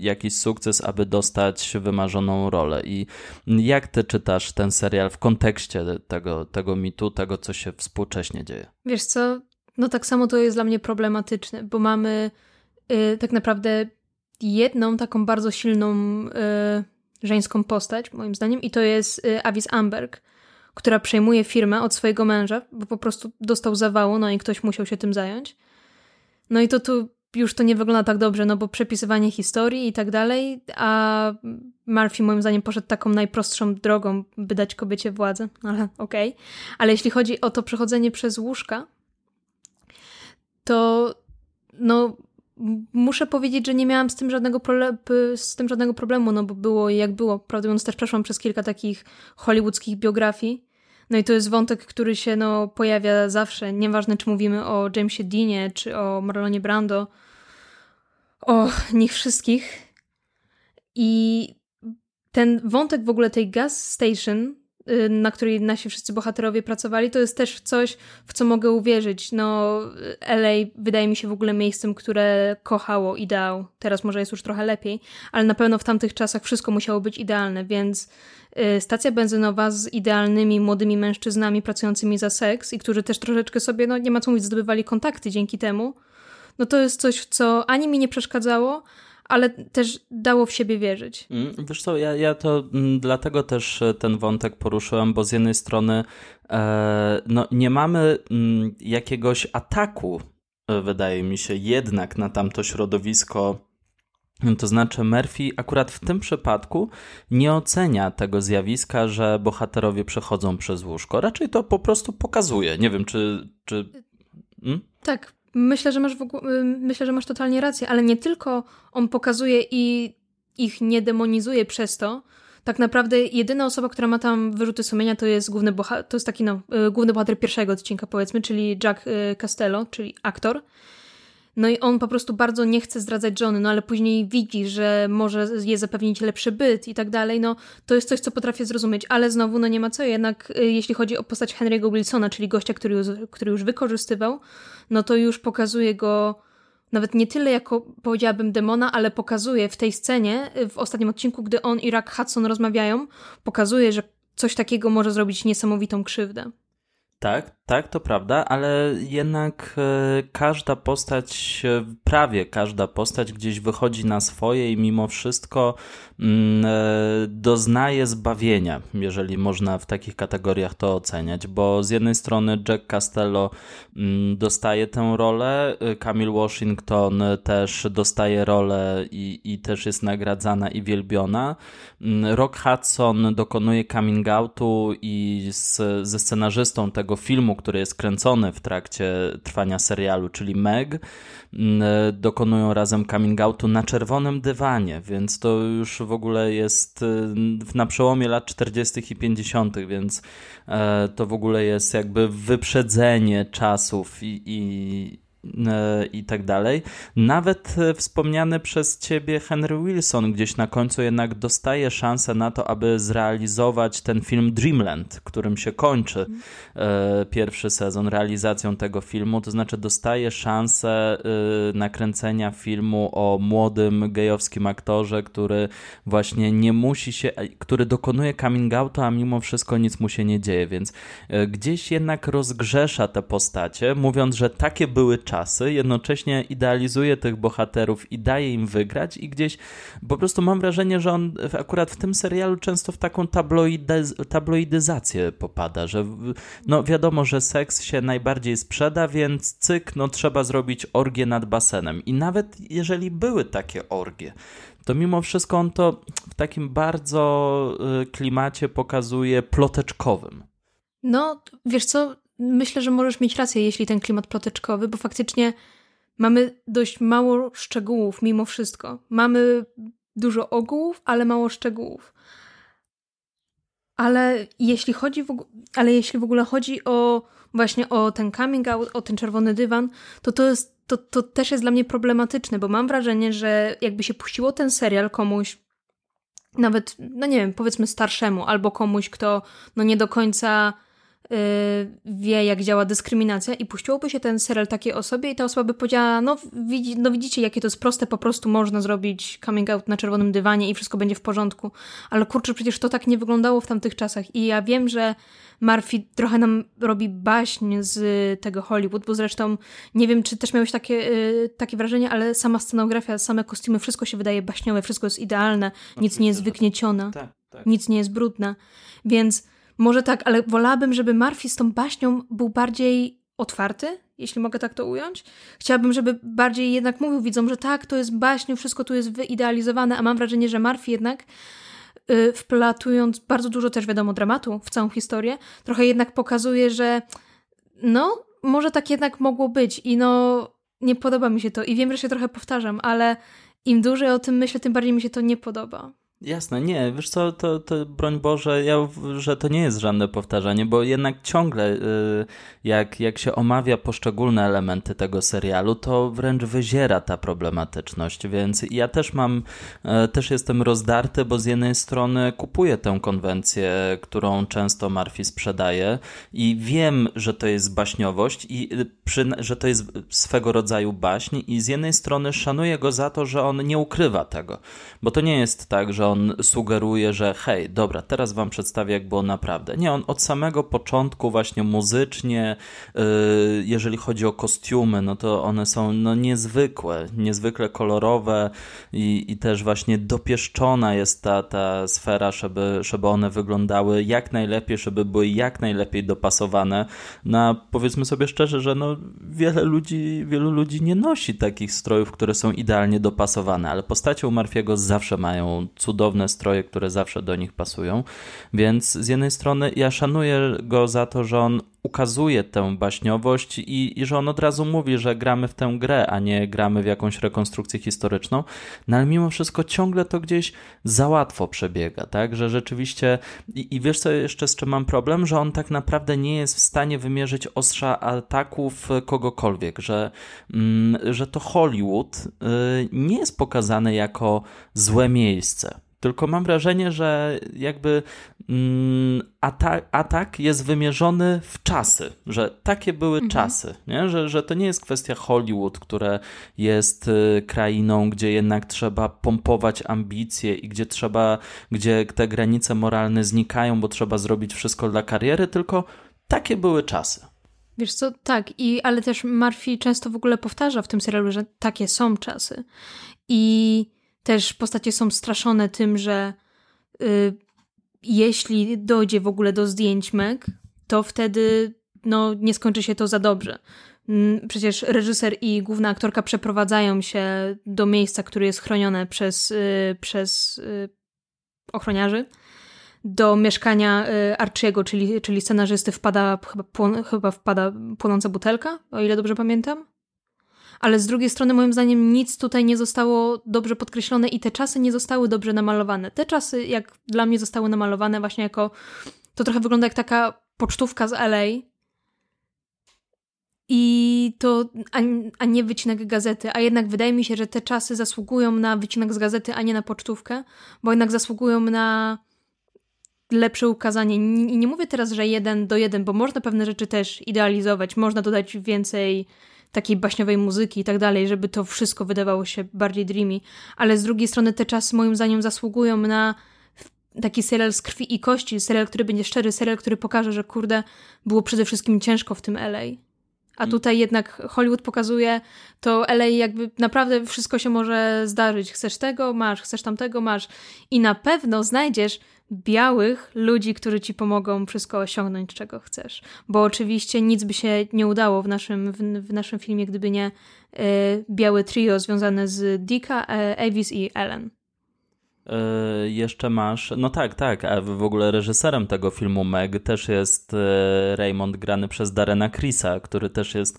jakiś sukces, aby dostać wymarzoną rolę. I jak ty czytasz ten serial w kontekście tego, tego mitu, tego, co się współcześnie dzieje? Wiesz co, no tak samo to jest dla mnie problematyczne, bo mamy y, tak naprawdę jedną taką bardzo silną y, żeńską postać, moim zdaniem, i to jest y, Avis Amberg która przejmuje firmę od swojego męża, bo po prostu dostał zawału, no i ktoś musiał się tym zająć. No i to tu już to nie wygląda tak dobrze, no bo przepisywanie historii i tak dalej, a Murphy moim zdaniem poszedł taką najprostszą drogą, by dać kobiecie władzę, ale okej. Okay. Ale jeśli chodzi o to przechodzenie przez łóżka, to no muszę powiedzieć, że nie miałam z tym żadnego, z tym żadnego problemu, no bo było jak było. Prawdę mówiąc, też przeszłam przez kilka takich hollywoodzkich biografii no i to jest wątek, który się no, pojawia zawsze. Nieważne, czy mówimy o Jamesie Deanie, czy o Marlonie Brando, o nich wszystkich. I ten wątek w ogóle tej gas station na której nasi wszyscy bohaterowie pracowali, to jest też coś, w co mogę uwierzyć. No, LA wydaje mi się w ogóle miejscem, które kochało ideał. Teraz może jest już trochę lepiej, ale na pewno w tamtych czasach wszystko musiało być idealne, więc y, stacja benzynowa z idealnymi młodymi mężczyznami pracującymi za seks i którzy też troszeczkę sobie, no nie ma co mówić, zdobywali kontakty dzięki temu, no to jest coś, co ani mi nie przeszkadzało, ale też dało w siebie wierzyć. Mm, wiesz co, ja, ja to mm, dlatego też e, ten wątek poruszyłem, bo z jednej strony e, no, nie mamy m, mm, jakiegoś ataku, e, wydaje mi się, jednak na tamto środowisko to znaczy, Murphy akurat w tym przypadku nie ocenia tego zjawiska, że bohaterowie przechodzą przez łóżko. Raczej to po prostu pokazuje. Nie wiem, czy. czy... Hmm? Tak, Myślę, że masz w ogóle, y, myślę, że masz totalnie rację, ale nie tylko on pokazuje i ich nie demonizuje przez to. Tak naprawdę jedyna osoba, która ma tam wyrzuty sumienia, to jest główny bohater, to jest taki no, y, główny bohater pierwszego odcinka, powiedzmy, czyli Jack y, Castello, czyli aktor. No i on po prostu bardzo nie chce zdradzać żony, no ale później widzi, że może je zapewnić lepszy byt i tak dalej, no to jest coś, co potrafię zrozumieć, ale znowu, no nie ma co, jednak y, jeśli chodzi o postać Henry'ego Wilsona, czyli gościa, który już, który już wykorzystywał, no to już pokazuje go nawet nie tyle jako, powiedziałabym, demona, ale pokazuje w tej scenie, y, w ostatnim odcinku, gdy on i Rack Hudson rozmawiają, pokazuje, że coś takiego może zrobić niesamowitą krzywdę. Tak, tak, to prawda, ale jednak e, każda postać, e, prawie każda postać gdzieś wychodzi na swoje i mimo wszystko mm, e, doznaje zbawienia, jeżeli można w takich kategoriach to oceniać, bo z jednej strony Jack Castello mm, dostaje tę rolę, Camille Washington też dostaje rolę i, i też jest nagradzana i wielbiona. Mm, Rock Hudson dokonuje coming outu i z, ze scenarzystą tego filmu, który jest kręcony w trakcie trwania serialu, czyli Meg, dokonują razem coming outu na czerwonym dywanie, więc to już w ogóle jest na przełomie lat 40. i 50., więc e, to w ogóle jest jakby wyprzedzenie czasów i, i i tak dalej. Nawet e, wspomniany przez ciebie Henry Wilson gdzieś na końcu jednak dostaje szansę na to, aby zrealizować ten film Dreamland, którym się kończy mm. pierwszy sezon realizacją tego filmu, to znaczy dostaje szansę nakręcenia filmu o młodym gejowskim aktorze, który właśnie nie musi się, który dokonuje coming outu, a mimo wszystko nic mu się nie dzieje, więc gdzieś jednak rozgrzesza te postacie, mówiąc, że takie były czasy, jednocześnie idealizuje tych bohaterów i daje im wygrać i gdzieś po prostu mam wrażenie, że on akurat w tym serialu często w taką tabloidyzację popada, że no wiadomo, że seks się najbardziej sprzeda, więc cyk, no trzeba zrobić orgię nad basenem i nawet jeżeli były takie orgie, to mimo wszystko on to w takim bardzo y, klimacie pokazuje ploteczkowym. No, wiesz co, myślę, że możesz mieć rację, jeśli ten klimat ploteczkowy, bo faktycznie mamy dość mało szczegółów mimo wszystko. Mamy dużo ogółów, ale mało szczegółów. Ale jeśli chodzi w, ale jeśli w ogóle chodzi o właśnie o ten coming out, o ten czerwony dywan, to to jest to, to też jest dla mnie problematyczne, bo mam wrażenie, że jakby się puściło ten serial komuś nawet, no nie wiem, powiedzmy starszemu, albo komuś, kto no nie do końca wie, jak działa dyskryminacja i puściłoby się ten serial takiej osobie i ta osoba by powiedziała, no, widzi, no widzicie, jakie to jest proste, po prostu można zrobić coming out na czerwonym dywanie i wszystko będzie w porządku. Ale kurczę, przecież to tak nie wyglądało w tamtych czasach i ja wiem, że Murphy trochę nam robi baśń z tego Hollywood, bo zresztą nie wiem, czy też miałeś takie, yy, takie wrażenie, ale sama scenografia, same kostiumy, wszystko się wydaje baśniowe, wszystko jest idealne, nic nie jest wykniecione, tak, tak. nic nie jest brudne, więc może tak, ale wolałabym, żeby Murphy z tą baśnią był bardziej otwarty, jeśli mogę tak to ująć. Chciałabym, żeby bardziej jednak mówił widzom, że tak, to jest baśń, wszystko tu jest wyidealizowane, a mam wrażenie, że Murphy jednak yy, wplatując bardzo dużo też wiadomo dramatu w całą historię, trochę jednak pokazuje, że no, może tak jednak mogło być i no, nie podoba mi się to i wiem, że się trochę powtarzam, ale im dłużej o tym myślę, tym bardziej mi się to nie podoba. Jasne, nie, wiesz co, to, to broń Boże, ja, że to nie jest żadne powtarzanie, bo jednak ciągle y, jak, jak się omawia poszczególne elementy tego serialu, to wręcz wyziera ta problematyczność, więc ja też mam, e, też jestem rozdarty, bo z jednej strony kupuję tę konwencję, którą często Murphy sprzedaje i wiem, że to jest baśniowość i przy, że to jest swego rodzaju baśń i z jednej strony szanuję go za to, że on nie ukrywa tego, bo to nie jest tak, że on sugeruje, że hej, dobra, teraz wam przedstawię, jak było naprawdę. Nie, on od samego początku właśnie muzycznie, yy, jeżeli chodzi o kostiumy, no to one są no, niezwykłe, niezwykle kolorowe i, i też właśnie dopieszczona jest ta, ta sfera, żeby, żeby one wyglądały jak najlepiej, żeby były jak najlepiej dopasowane na, powiedzmy sobie szczerze, że no, wiele ludzi, wielu ludzi nie nosi takich strojów, które są idealnie dopasowane, ale postacie u Marfiego zawsze mają cudowne cudowne stroje, które zawsze do nich pasują. Więc z jednej strony ja szanuję go za to, że on ukazuje tę baśniowość i, i, że on od razu mówi, że gramy w tę grę, a nie gramy w jakąś rekonstrukcję historyczną, no ale mimo wszystko ciągle to gdzieś za łatwo przebiega, tak, że rzeczywiście i, i wiesz co jeszcze z czym mam problem, że on tak naprawdę nie jest w stanie wymierzyć ostrza ataków kogokolwiek, że, mm, że to Hollywood y, nie jest pokazane jako złe miejsce, tylko mam wrażenie, że jakby mm, atak, atak jest wymierzony w czasy, że takie były mhm. czasy, nie? Że, że to nie jest kwestia Hollywood, które jest y, krainą, gdzie jednak trzeba pompować ambicje i gdzie trzeba, gdzie te granice moralne znikają, bo trzeba zrobić wszystko dla kariery, tylko takie były czasy. Wiesz co, tak, i, ale też Murphy często w ogóle powtarza w tym serialu, że takie są czasy. I też postacie są straszone tym, że y, jeśli dojdzie w ogóle do zdjęć Meg, to wtedy no, nie skończy się to za dobrze. Przecież reżyser i główna aktorka przeprowadzają się do miejsca, które jest chronione przez, y, przez y, ochroniarzy. Do mieszkania y, Archiego, czyli, czyli scenarzysty, wpada chyba, płon, chyba wpada płonąca butelka, o ile dobrze pamiętam ale z drugiej strony moim zdaniem nic tutaj nie zostało dobrze podkreślone i te czasy nie zostały dobrze namalowane. Te czasy, jak dla mnie zostały namalowane właśnie jako, to trochę wygląda jak taka pocztówka z LA i to, a, a nie wycinek gazety, a jednak wydaje mi się, że te czasy zasługują na wycinek z gazety, a nie na pocztówkę, bo jednak zasługują na lepsze ukazanie. I nie mówię teraz, że jeden do jeden, bo można pewne rzeczy też idealizować, można dodać więcej takiej baśniowej muzyki i tak dalej, żeby to wszystko wydawało się bardziej dreamy, ale z drugiej strony te czasy moim zdaniem zasługują na taki serial z krwi i kości, serial, który będzie szczery, serial, który pokaże, że kurde, było przede wszystkim ciężko w tym LA. A mm. tutaj jednak Hollywood pokazuje to LA jakby naprawdę wszystko się może zdarzyć. Chcesz tego, masz, chcesz tamtego, masz. I na pewno znajdziesz białych ludzi, którzy ci pomogą wszystko osiągnąć, czego chcesz. Bo oczywiście nic by się nie udało w naszym, w, w naszym filmie, gdyby nie y, białe trio związane z Dicka, y, Avis i Ellen. Y, jeszcze masz, no tak, tak, a w ogóle reżyserem tego filmu Meg też jest Raymond grany przez Darena Chrisa, który też jest,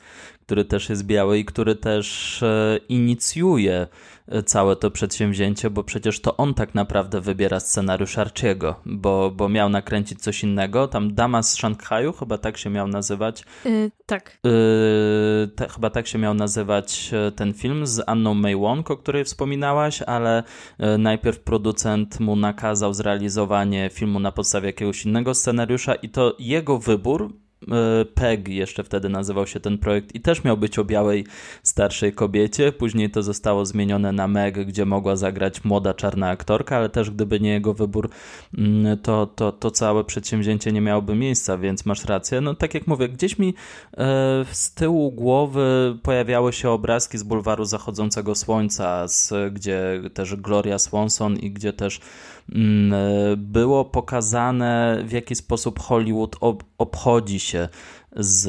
który też jest biały i który też inicjuje całe to przedsięwzięcie, bo przecież to on tak naprawdę wybiera scenariusz Archiego, bo, bo miał nakręcić coś innego. Tam Dama z Szanghaju, chyba tak się miał nazywać. Yy, tak. Yy, te, chyba tak się miał nazywać e, ten film z Anną May Wong, o której wspominałaś, ale najpierw producent mu nakazał zrealizowanie filmu na podstawie jakiegoś innego scenariusza i to jego wybór E, PEG jeszcze wtedy nazywał się ten projekt i też miał być o białej starszej kobiecie. Później to zostało zmienione na Meg, gdzie mogła zagrać młoda czarna aktorka, ale też gdyby nie jego wybór, mm, to, to, to całe przedsięwzięcie nie miałoby miejsca, więc masz rację. No tak jak mówię, gdzieś mi e, z tyłu głowy pojawiały się obrazki z bulwaru zachodzącego słońca, z, gdzie też Gloria Swanson i gdzie też e, było pokazane, w jaki sposób Hollywood ob obchodzi się z,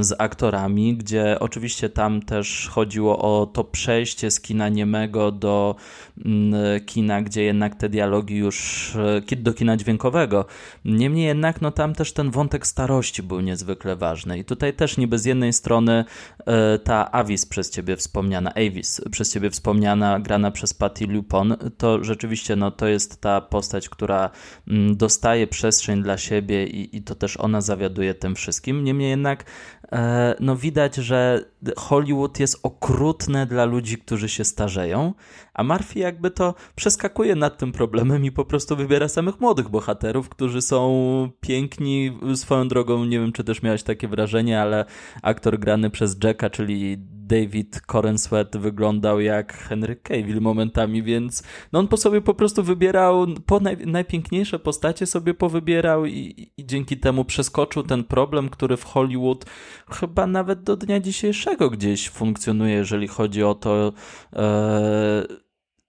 z aktorami, gdzie oczywiście tam też chodziło o to przejście z kina niemego do mm, kina, gdzie jednak te dialogi już do kina dźwiękowego. Niemniej jednak no tam też ten wątek starości był niezwykle ważny i tutaj też niby z jednej strony e, ta Avis przez ciebie wspomniana, Avis przez ciebie wspomniana, grana przez Patty Lupon, to rzeczywiście no to jest ta postać, która mm, dostaje przestrzeń dla siebie i, i to też ona zawiaduje tym wszystkim wszystkim. Niemniej jednak e, no widać, że Hollywood jest okrutne dla ludzi, którzy się starzeją, a Murphy jakby to przeskakuje nad tym problemem i po prostu wybiera samych młodych bohaterów, którzy są piękni. Swoją drogą, nie wiem, czy też miałeś takie wrażenie, ale aktor grany przez Jacka, czyli David Corenswet wyglądał jak Henry Cavill momentami, więc no on po sobie po prostu wybierał, po naj, najpiękniejsze postacie sobie powybierał i, i dzięki temu przeskoczył ten problem, który w Hollywood chyba nawet do dnia dzisiejszego gdzieś funkcjonuje, jeżeli chodzi o to, e,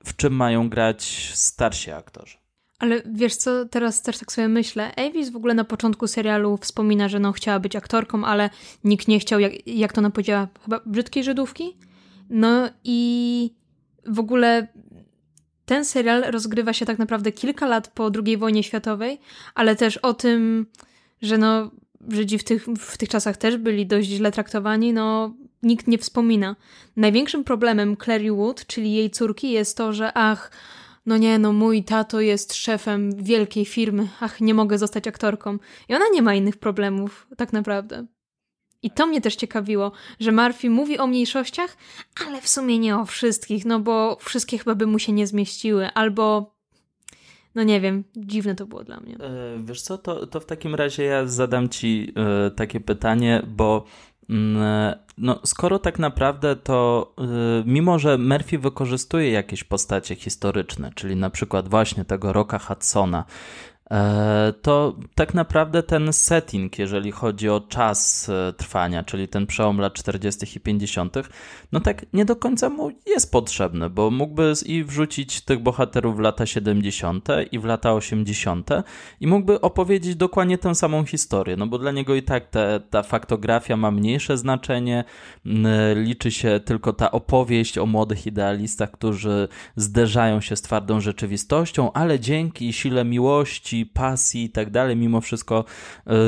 w czym mają grać starsi aktorzy. Ale wiesz co, teraz też tak sobie myślę. Avis w ogóle na początku serialu wspomina, że no chciała być aktorką, ale nikt nie chciał, jak, jak to ona powiedziała, chyba brzydkiej Żydówki? No i w ogóle ten serial rozgrywa się tak naprawdę kilka lat po II wojnie światowej, ale też o tym, że no Żydzi w tych, w tych czasach też byli dość źle traktowani, no nikt nie wspomina. Największym problemem Clary Wood, czyli jej córki, jest to, że ach, no nie, no mój tato jest szefem wielkiej firmy, ach, nie mogę zostać aktorką. I ona nie ma innych problemów, tak naprawdę. I to mnie też ciekawiło, że Murphy mówi o mniejszościach, ale w sumie nie o wszystkich, no bo wszystkie chyba by mu się nie zmieściły, albo no nie wiem, dziwne to było dla mnie. E, wiesz co, to, to w takim razie ja zadam ci e, takie pytanie, bo mm, no, skoro tak naprawdę to, mimo że Murphy wykorzystuje jakieś postacie historyczne, czyli na przykład właśnie tego Rocka Hudsona, E, to tak naprawdę ten setting, jeżeli chodzi o czas e, trwania, czyli ten przełom lat 40. i 50., no tak nie do końca mu jest potrzebny, bo mógłby i wrzucić tych bohaterów w lata 70. i w lata 80. i mógłby opowiedzieć dokładnie tę samą historię, no bo dla niego i tak ta faktografia ma mniejsze znaczenie, liczy się tylko ta opowieść o młodych idealistach, którzy zderzają się z twardą rzeczywistością, ale dzięki sile miłości, pasji i tak dalej, mimo wszystko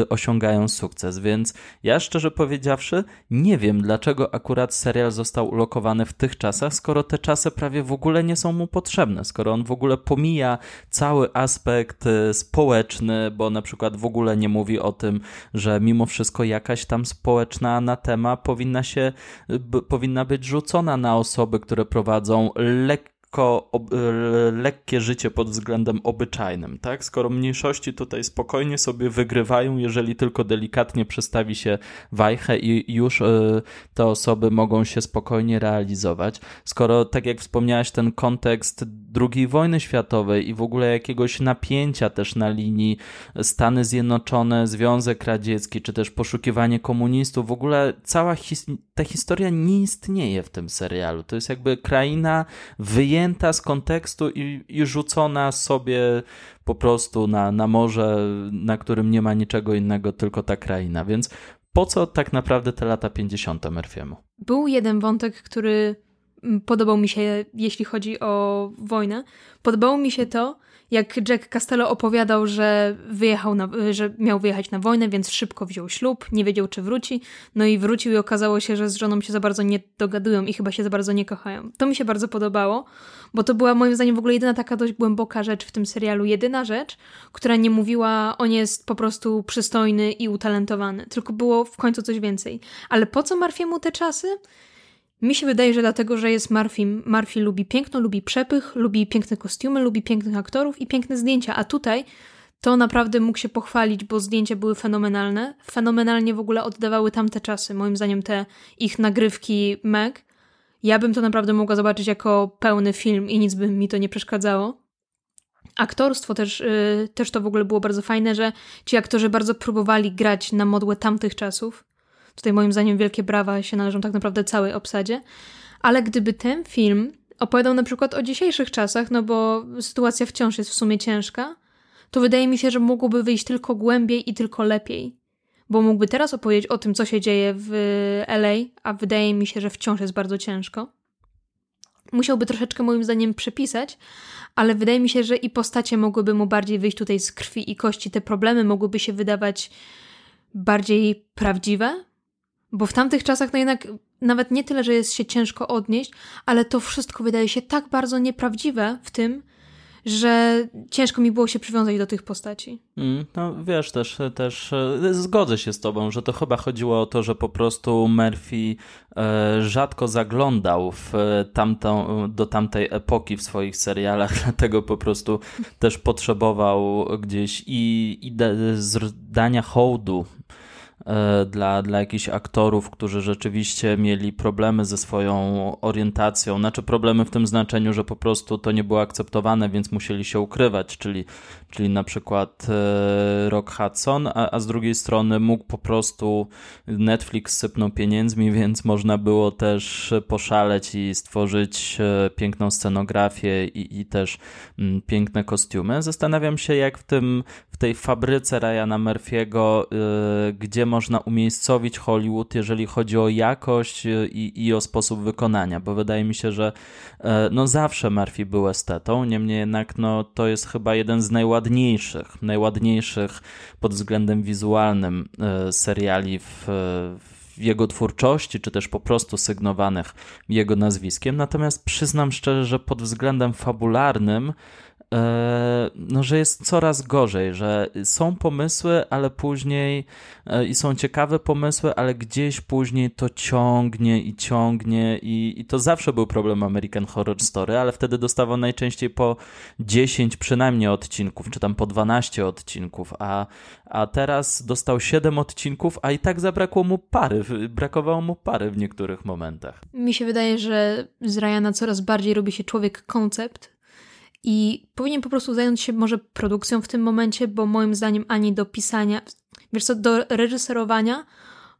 y, osiągają sukces. Więc ja szczerze powiedziawszy, nie wiem, dlaczego akurat serial został ulokowany w tych czasach, skoro te czasy prawie w ogóle nie są mu potrzebne, skoro on w ogóle pomija cały aspekt y, społeczny, bo na przykład w ogóle nie mówi o tym, że mimo wszystko jakaś tam społeczna anatema powinna się, y, powinna być rzucona na osoby, które prowadzą lekko lekko, ob, e, lekkie życie pod względem obyczajnym, tak? Skoro mniejszości tutaj spokojnie sobie wygrywają, jeżeli tylko delikatnie przestawi się wajchę i już y, te osoby mogą się spokojnie realizować. Skoro, tak jak wspomniałaś, ten kontekst II wojny światowej i w ogóle jakiegoś napięcia też na linii Stany Zjednoczone, Związek Radziecki, czy też poszukiwanie komunistów, w ogóle cała his ta historia nie istnieje w tym serialu. To jest jakby kraina wyjęta z kontekstu i, i rzucona sobie po prostu na, na morze, na którym nie ma niczego innego, tylko ta kraina. Więc po co tak naprawdę te lata 50. Murphy'emu? Był jeden wątek, który podobał mi się, jeśli chodzi o wojnę. Podobało mi się to, jak Jack Castello opowiadał, że wyjechał na, że miał wyjechać na wojnę, więc szybko wziął ślub, nie wiedział czy wróci, no i wrócił i okazało się, że z żoną się za bardzo nie dogadują i chyba się za bardzo nie kochają. To mi się bardzo podobało, bo to była moim zdaniem w ogóle jedyna taka dość głęboka rzecz w tym serialu, jedyna rzecz, która nie mówiła on jest po prostu przystojny i utalentowany, tylko było w końcu coś więcej. Ale po co Marfiemu te czasy? Mi się wydaje, że dlatego, że jest Murphy. Murphy lubi piękno, lubi przepych, lubi piękne kostiumy, lubi pięknych aktorów i piękne zdjęcia, a tutaj to naprawdę mógł się pochwalić, bo zdjęcia były fenomenalne. Fenomenalnie w ogóle oddawały tamte czasy. Moim zdaniem te ich nagrywki Meg. Ja bym to naprawdę mogła zobaczyć jako pełny film i nic by mi to nie przeszkadzało. Aktorstwo też, yy, też to w ogóle było bardzo fajne, że ci aktorzy bardzo próbowali grać na modłę tamtych czasów. Tutaj moim zdaniem wielkie brawa się należą tak naprawdę całej obsadzie. Ale gdyby ten film opowiadał na przykład o dzisiejszych czasach, no bo sytuacja wciąż jest w sumie ciężka, to wydaje mi się, że mógłby wyjść tylko głębiej i tylko lepiej. bo mógłby teraz opowiedzieć o tym, co się dzieje w LA, a wydaje mi się, że wciąż jest bardzo ciężko. Musiałby troszeczkę moim zdaniem przepisać, ale wydaje mi się, że i postacie mogłyby mu bardziej wyjść tutaj z krwi i kości. Te problemy mogłyby się wydawać bardziej prawdziwe, bo w tamtych czasach no jednak nawet nie tyle, że jest się ciężko odnieść, ale to wszystko wydaje się tak bardzo nieprawdziwe w tym, że ciężko mi było się przywiązać do tych postaci. Mm, no wiesz, też, też e, zgodzę się z tobą, że to chyba chodziło o to, że po prostu Murphy e, rzadko zaglądał w tamtą, do tamtej epoki w swoich serialach, dlatego po prostu też potrzebował gdzieś i, i dania hołdu E, dla, dla jakichś aktorów, którzy rzeczywiście mieli problemy ze swoją orientacją. Znaczy problemy w tym znaczeniu, że po prostu to nie było akceptowane, więc musieli się ukrywać, czyli, czyli na przykład e, Rock Hudson, a, a z drugiej strony mógł po prostu Netflix sypnął pieniędzmi, więc można było też poszaleć i stworzyć e, piękną scenografię i, i też mm, piękne kostiumy. Zastanawiam się, jak w tym w tej fabryce Ryana Murphy'ego, gdzie można umiejscowić Hollywood, jeżeli chodzi o jakość e, i, i o sposób wykonania, bo wydaje mi się, że e, no zawsze Murphy był estetą, niemniej jednak no, to jest chyba jeden z najładniejszych, najładniejszych pod względem wizualnym e, seriali w, w jego twórczości, czy też po prostu sygnowanych jego nazwiskiem. Natomiast przyznam szczerze, że pod względem fabularnym no, że jest coraz gorzej, że są pomysły, ale później e, i są ciekawe pomysły, ale gdzieś później to ciągnie i ciągnie i, i to zawsze był problem American Horror Story, ale wtedy dostawał najczęściej po 10 przynajmniej odcinków, czy tam po 12 odcinków, a, a teraz dostał 7 odcinków, a i tak zabrakło mu pary, brakowało mu pary w niektórych momentach. Mi się wydaje, że z Ryana coraz bardziej robi się człowiek koncept, i powinien po prostu zająć się może produkcją w tym momencie, bo moim zdaniem ani do pisania, wiesz co, do reżyserowania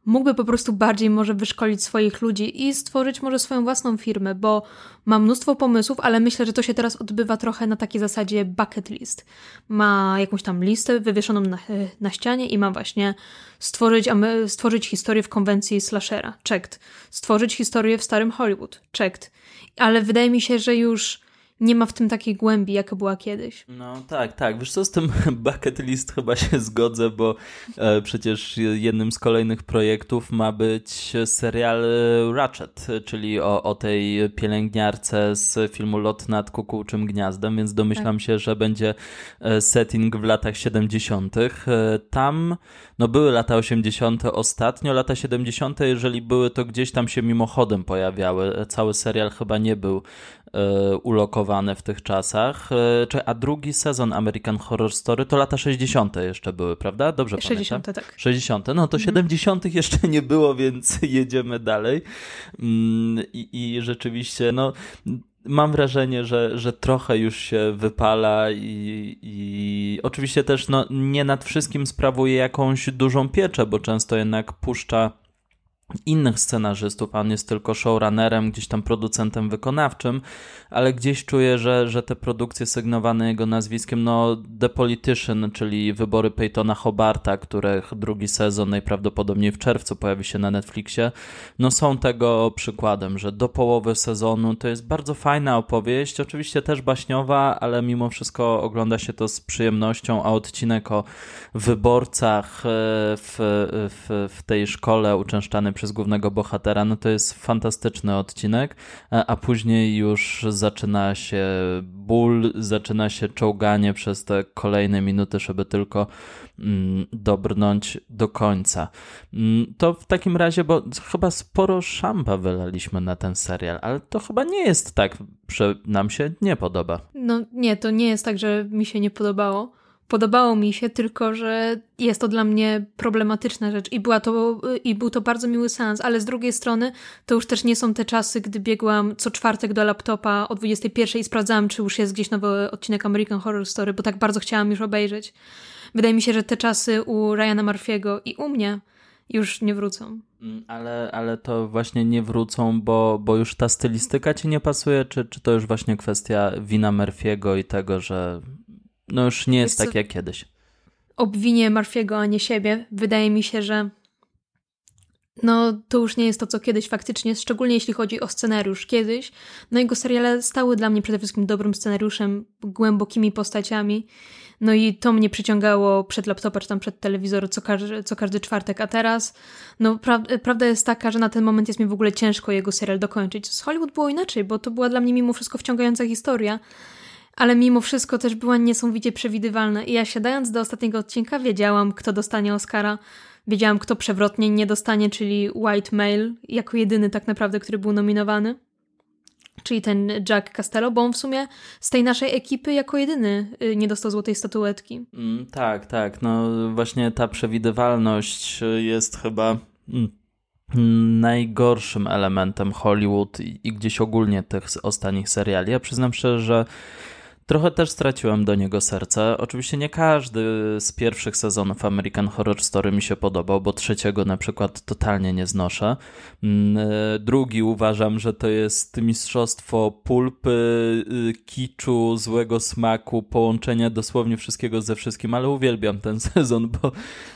mógłby po prostu bardziej może wyszkolić swoich ludzi i stworzyć może swoją własną firmę, bo ma mnóstwo pomysłów, ale myślę, że to się teraz odbywa trochę na takiej zasadzie bucket list. Ma jakąś tam listę wywieszoną na, na ścianie i ma właśnie stworzyć, stworzyć historię w konwencji slashera, checked. Stworzyć historię w starym Hollywood, checked. Ale wydaje mi się, że już nie ma w tym takiej głębi, jaka była kiedyś. No tak, tak. Wiesz co, z tym bucket list chyba się zgodzę, bo e, przecież jednym z kolejnych projektów ma być serial Ratchet, czyli o, o tej pielęgniarce z filmu Lot nad kukułczym gniazdem, więc domyślam tak. się, że będzie e, setting w latach 70. E, tam, no były lata 80. ostatnio, lata 70. jeżeli były, to gdzieś tam się mimochodem pojawiały. Cały serial chyba nie był E, ulokowane w tych czasach. E, a drugi sezon American Horror Story to lata 60. jeszcze były, prawda? Dobrze 60, pamiętam? tak. 60. No to 70. Mhm. jeszcze nie było, więc jedziemy dalej. Mm, I, i rzeczywiście, no mam wrażenie, że, że trochę już się wypala i, i oczywiście też no, nie nad wszystkim sprawuje jakąś dużą pieczę, bo często jednak puszcza innych scenarzystów, a on jest tylko showrunnerem, gdzieś tam producentem wykonawczym, ale gdzieś czuję, że, że te produkcje sygnowane jego nazwiskiem, no The Politician, czyli wybory Peytona Hobarta, których drugi sezon najprawdopodobniej w czerwcu pojawi się na Netflixie, no są tego przykładem, że do połowy sezonu to jest bardzo fajna opowieść, oczywiście też baśniowa, ale mimo wszystko ogląda się to z przyjemnością, a odcinek o wyborcach e, w, w, w tej szkole uczęszczany przez głównego bohatera, no to jest fantastyczny odcinek, a później już zaczyna się ból, zaczyna się czołganie przez te kolejne minuty, żeby tylko mm, dobrnąć do końca. Mm, to w takim razie, bo chyba sporo szamba wylaliśmy na ten serial, ale to chyba nie jest tak, że nam się nie podoba. No nie, to nie jest tak, że mi się nie podobało podobało mi się, tylko że jest to dla mnie problematyczna rzecz i, była to, i był to bardzo miły seans, ale z drugiej strony to już też nie są te czasy, gdy biegłam co czwartek do laptopa o 21 i sprawdzałam, czy już jest gdzieś nowy odcinek American Horror Story, bo tak bardzo chciałam już obejrzeć. Wydaje mi się, że te czasy u Ryana Murphy'ego i u mnie już nie wrócą. Mm, ale, ale to właśnie nie wrócą, bo, bo już ta stylistyka ci nie pasuje, czy, czy to już właśnie kwestia wina Murphy'ego i tego, że no już nie jest tak jak kiedyś. obwinię Marfiego, a nie siebie. Wydaje mi się, że no to już nie jest to, co kiedyś faktycznie, szczególnie jeśli chodzi o scenariusz. Kiedyś, no jego seriale stały dla mnie przede wszystkim dobrym scenariuszem, głębokimi postaciami, no i to mnie przyciągało przed laptopa czy tam przed telewizor co każdy, co każdy czwartek, a teraz, no pra prawda jest taka, że na ten moment jest mi w ogóle ciężko jego serial dokończyć. Z Hollywood było inaczej, bo to była dla mnie mimo wszystko wciągająca historia, ale mimo wszystko też była niesamowicie przewidywalna i ja siadając do ostatniego odcinka wiedziałam, kto dostanie Oscara, Wiedziałam, kto przewrotnie nie dostanie, czyli White Male, jako jedyny tak naprawdę, który był nominowany. Czyli ten Jack Castello, bo on w sumie z tej naszej ekipy jako jedyny y, nie dostał złotej statuetki. Mm, tak, tak. No właśnie ta przewidywalność y, jest chyba mm, najgorszym elementem Hollywood i, i gdzieś ogólnie tych ostatnich seriali. Ja przyznam szczerze, że Trochę też straciłem do niego serce. Oczywiście nie każdy z pierwszych sezonów American Horror Story mi się podobał, bo trzeciego na przykład totalnie nie znoszę. Mm, e, drugi uważam, że to jest mistrzostwo pulpy, y, kiczu, złego smaku, połączenia dosłownie wszystkiego ze wszystkim, ale uwielbiam ten sezon, bo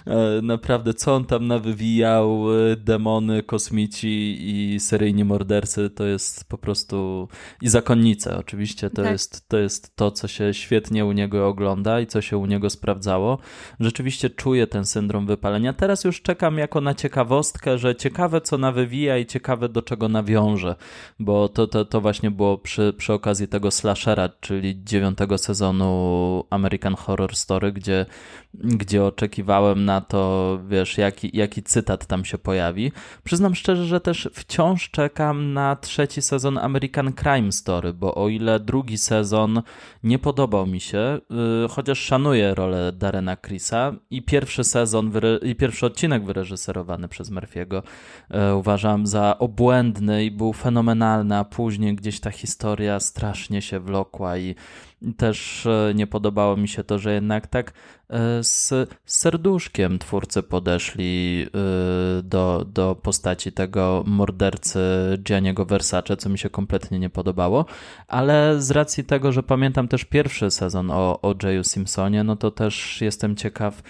e, naprawdę co on tam nawywijał, e, demony, kosmici i seryjni mordercy, to jest po prostu i zakonnice oczywiście, to tak. jest to jest to, co się świetnie u niego ogląda i co się u niego sprawdzało. Rzeczywiście czuję ten syndrom wypalenia. Teraz już czekam jako na ciekawostkę, że ciekawe, co nawywija i ciekawe, do czego nawiąże, bo to, to, to właśnie było przy, przy okazji tego slashera, czyli dziewiątego sezonu American Horror Story, gdzie, gdzie oczekiwałem na to, wiesz, jaki, jaki cytat tam się pojawi. Przyznam szczerze, że też wciąż czekam na trzeci sezon American Crime Story, bo o ile drugi sezon nie podobał mi się, y, chociaż szanuję rolę Darena Chrisa i pierwszy sezon i pierwszy odcinek wyreżyserowany przez Murphy'ego y, uważam za obłędny i był fenomenalny, a później gdzieś ta historia strasznie się wlokła i też e, nie podobało mi się to, że jednak tak z serduszkiem twórcy podeszli e, do, do postaci tego mordercy Gianniego Versace, co mi się kompletnie nie podobało, ale z racji tego, że pamiętam też pierwszy sezon o, o Jayu Simpsonie, no to też jestem ciekaw,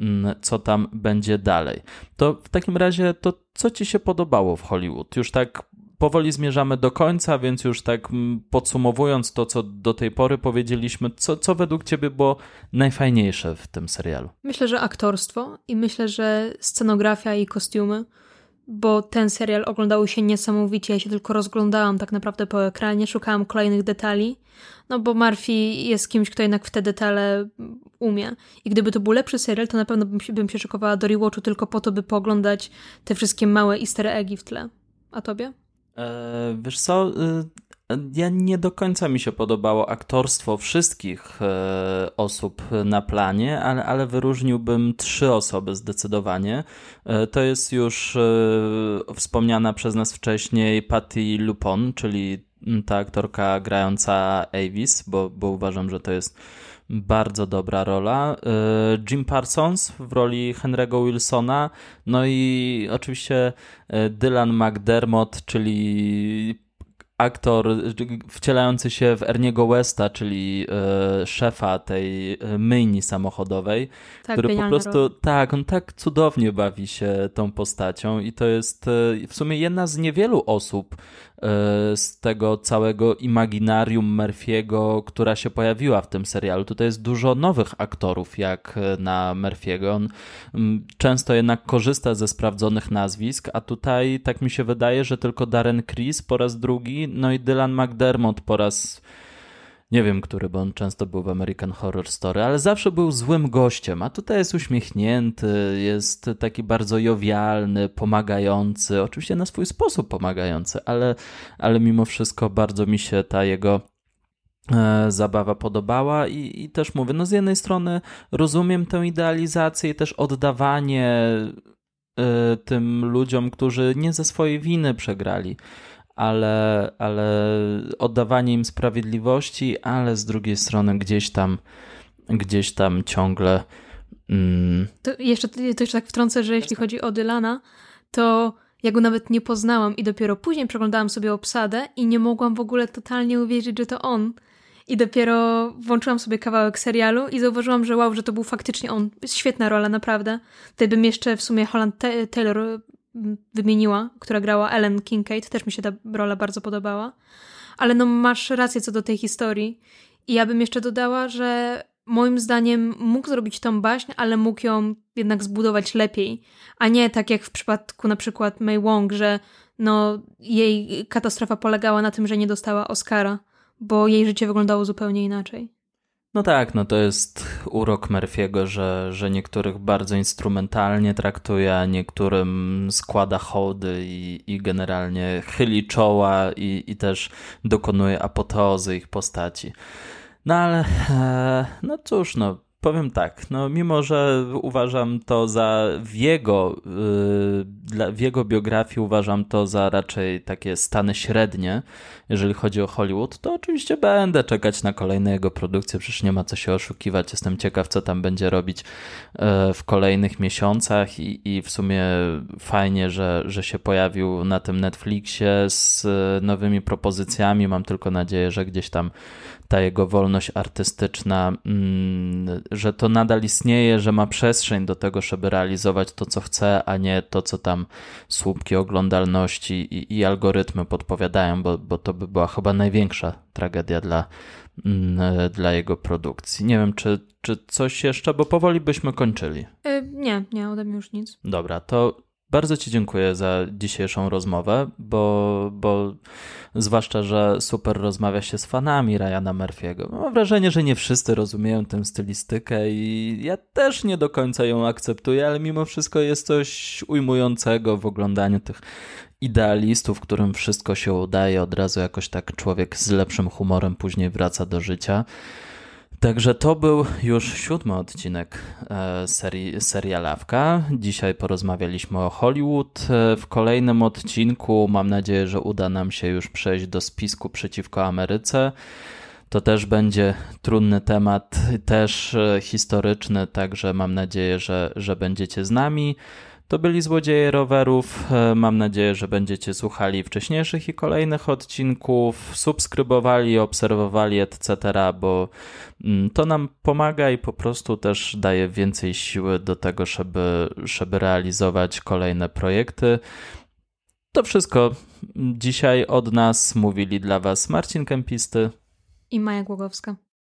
mm, co tam będzie dalej. To w takim razie, to co ci się podobało w Hollywood? Już tak powoli zmierzamy do końca, więc już tak mm, podsumowując to, co do tej pory powiedzieliśmy, co, co według Ciebie było najfajniejsze w tym serialu? Myślę, że aktorstwo i myślę, że scenografia i kostiumy, bo ten serial oglądał się niesamowicie. Ja się tylko rozglądałam tak naprawdę po ekranie, szukałam kolejnych detali, no bo Murphy jest kimś, kto jednak w te detale umie. I gdyby to był lepszy serial, to na pewno bym się, bym się szykowała do rewatchu tylko po to, by pooglądać te wszystkie małe easter eggi w tle. A tobie? E, wiesz co, y, ja nie do końca mi się podobało aktorstwo wszystkich e, osób na planie, ale, ale wyróżniłbym trzy osoby zdecydowanie. E, to jest już wspomniana przez nas wcześniej Patty Lupon, czyli ta aktorka grająca Avis, bo, bo uważam, że to jest bardzo dobra rola. Y, Jim Parsons w roli Henry'ego Wilsona, no i oczywiście y, Dylan McDermott, czyli aktor wcielający się w Erniego Westa, czyli e, szefa tej myjni samochodowej, tak, który po prostu, tak, on tak cudownie bawi się tą postacią i to jest w sumie jedna z niewielu osób E, z tego całego imaginarium Murphy'ego, która się pojawiła w tym serialu. Tutaj jest dużo nowych aktorów, jak na Murphy'ego. On mm, często jednak korzysta ze sprawdzonych nazwisk, a tutaj tak mi się wydaje, że tylko Darren Criss po raz drugi, no i Dylan McDermott po raz nie wiem, który, bo on często był w American Horror Story, ale zawsze był złym gościem, a tutaj jest uśmiechnięty, jest taki bardzo jowialny, pomagający, oczywiście na swój sposób pomagający, ale, ale mimo wszystko bardzo mi się ta jego e, zabawa podobała i, i też mówię, no z jednej strony rozumiem tę idealizację i też oddawanie e, tym ludziom, którzy nie ze swojej winy przegrali ale, ale oddawanie im sprawiedliwości, ale z drugiej strony gdzieś tam, gdzieś tam ciągle. Mm... To, jeszcze, to jeszcze tak wtrącę, że jeśli chodzi o Dylana, to ja go nawet nie poznałam i dopiero później przeglądałam sobie obsadę i nie mogłam w ogóle totalnie uwierzyć, że to on. I dopiero włączyłam sobie kawałek serialu i zauważyłam, że wow, że to był faktycznie on. Świetna rola, naprawdę. Tutaj bym jeszcze w sumie Holland Taylor wymieniła, która grała Ellen Kincaid. Też mi się ta rola bardzo podobała. Ale no masz rację co do tej historii. I ja bym jeszcze dodała, że moim zdaniem mógł zrobić tą baśń, ale mógł ją jednak zbudować lepiej, a nie tak jak w przypadku na przykład May Wong, że no, jej katastrofa polegała na tym, że nie dostała Oscara, bo jej życie wyglądało zupełnie inaczej. No tak, no to jest urok Murphy'ego, że, że niektórych bardzo instrumentalnie traktuje, a niektórym składa hołdy i, i generalnie chyli czoła i, i też dokonuje apoteozy ich postaci. No ale, e, no cóż, no powiem tak, no mimo, że uważam to za w jego, yy, w jego biografii uważam to za raczej takie stany średnie, jeżeli chodzi o Hollywood, to oczywiście będę czekać na kolejne jego produkcje, przecież nie ma co się oszukiwać, jestem ciekaw, co tam będzie robić yy, w kolejnych miesiącach i, i w sumie fajnie, że, że się pojawił na tym Netflixie z nowymi propozycjami, mam tylko nadzieję, że gdzieś tam ta jego wolność artystyczna, mm, że to nadal istnieje, że ma przestrzeń do tego, żeby realizować to, co chce, a nie to, co tam słupki oglądalności i, i algorytmy podpowiadają, bo, bo to by była chyba największa tragedia dla, mm, dla jego produkcji. Nie wiem, czy, czy coś jeszcze, bo powoli byśmy kończyli. Yy, nie, nie, ode mnie już nic. Dobra, to bardzo Ci dziękuję za dzisiejszą rozmowę, bo, bo zwłaszcza, że super rozmawia się z fanami Ryana Murphy'ego. Mam wrażenie, że nie wszyscy rozumieją tę stylistykę i ja też nie do końca ją akceptuję, ale mimo wszystko jest coś ujmującego w oglądaniu tych idealistów, którym wszystko się udaje, od razu jakoś tak człowiek z lepszym humorem później wraca do życia. Także to był już siódmy odcinek e, serii Serialawka. Dzisiaj porozmawialiśmy o Hollywood. E, w kolejnym odcinku mam nadzieję, że uda nam się już przejść do spisku przeciwko Ameryce. To też będzie trudny temat, też e, historyczny, także mam nadzieję, że, że będziecie z nami. To byli Złodzieje Rowerów. E, mam nadzieję, że będziecie słuchali wcześniejszych i kolejnych odcinków, subskrybowali, obserwowali, etc., bo mm, to nam pomaga i po prostu też daje więcej siły do tego, żeby, żeby realizować kolejne projekty. To wszystko dzisiaj od nas mówili dla Was Marcin Kempisty i Maja Głogowska.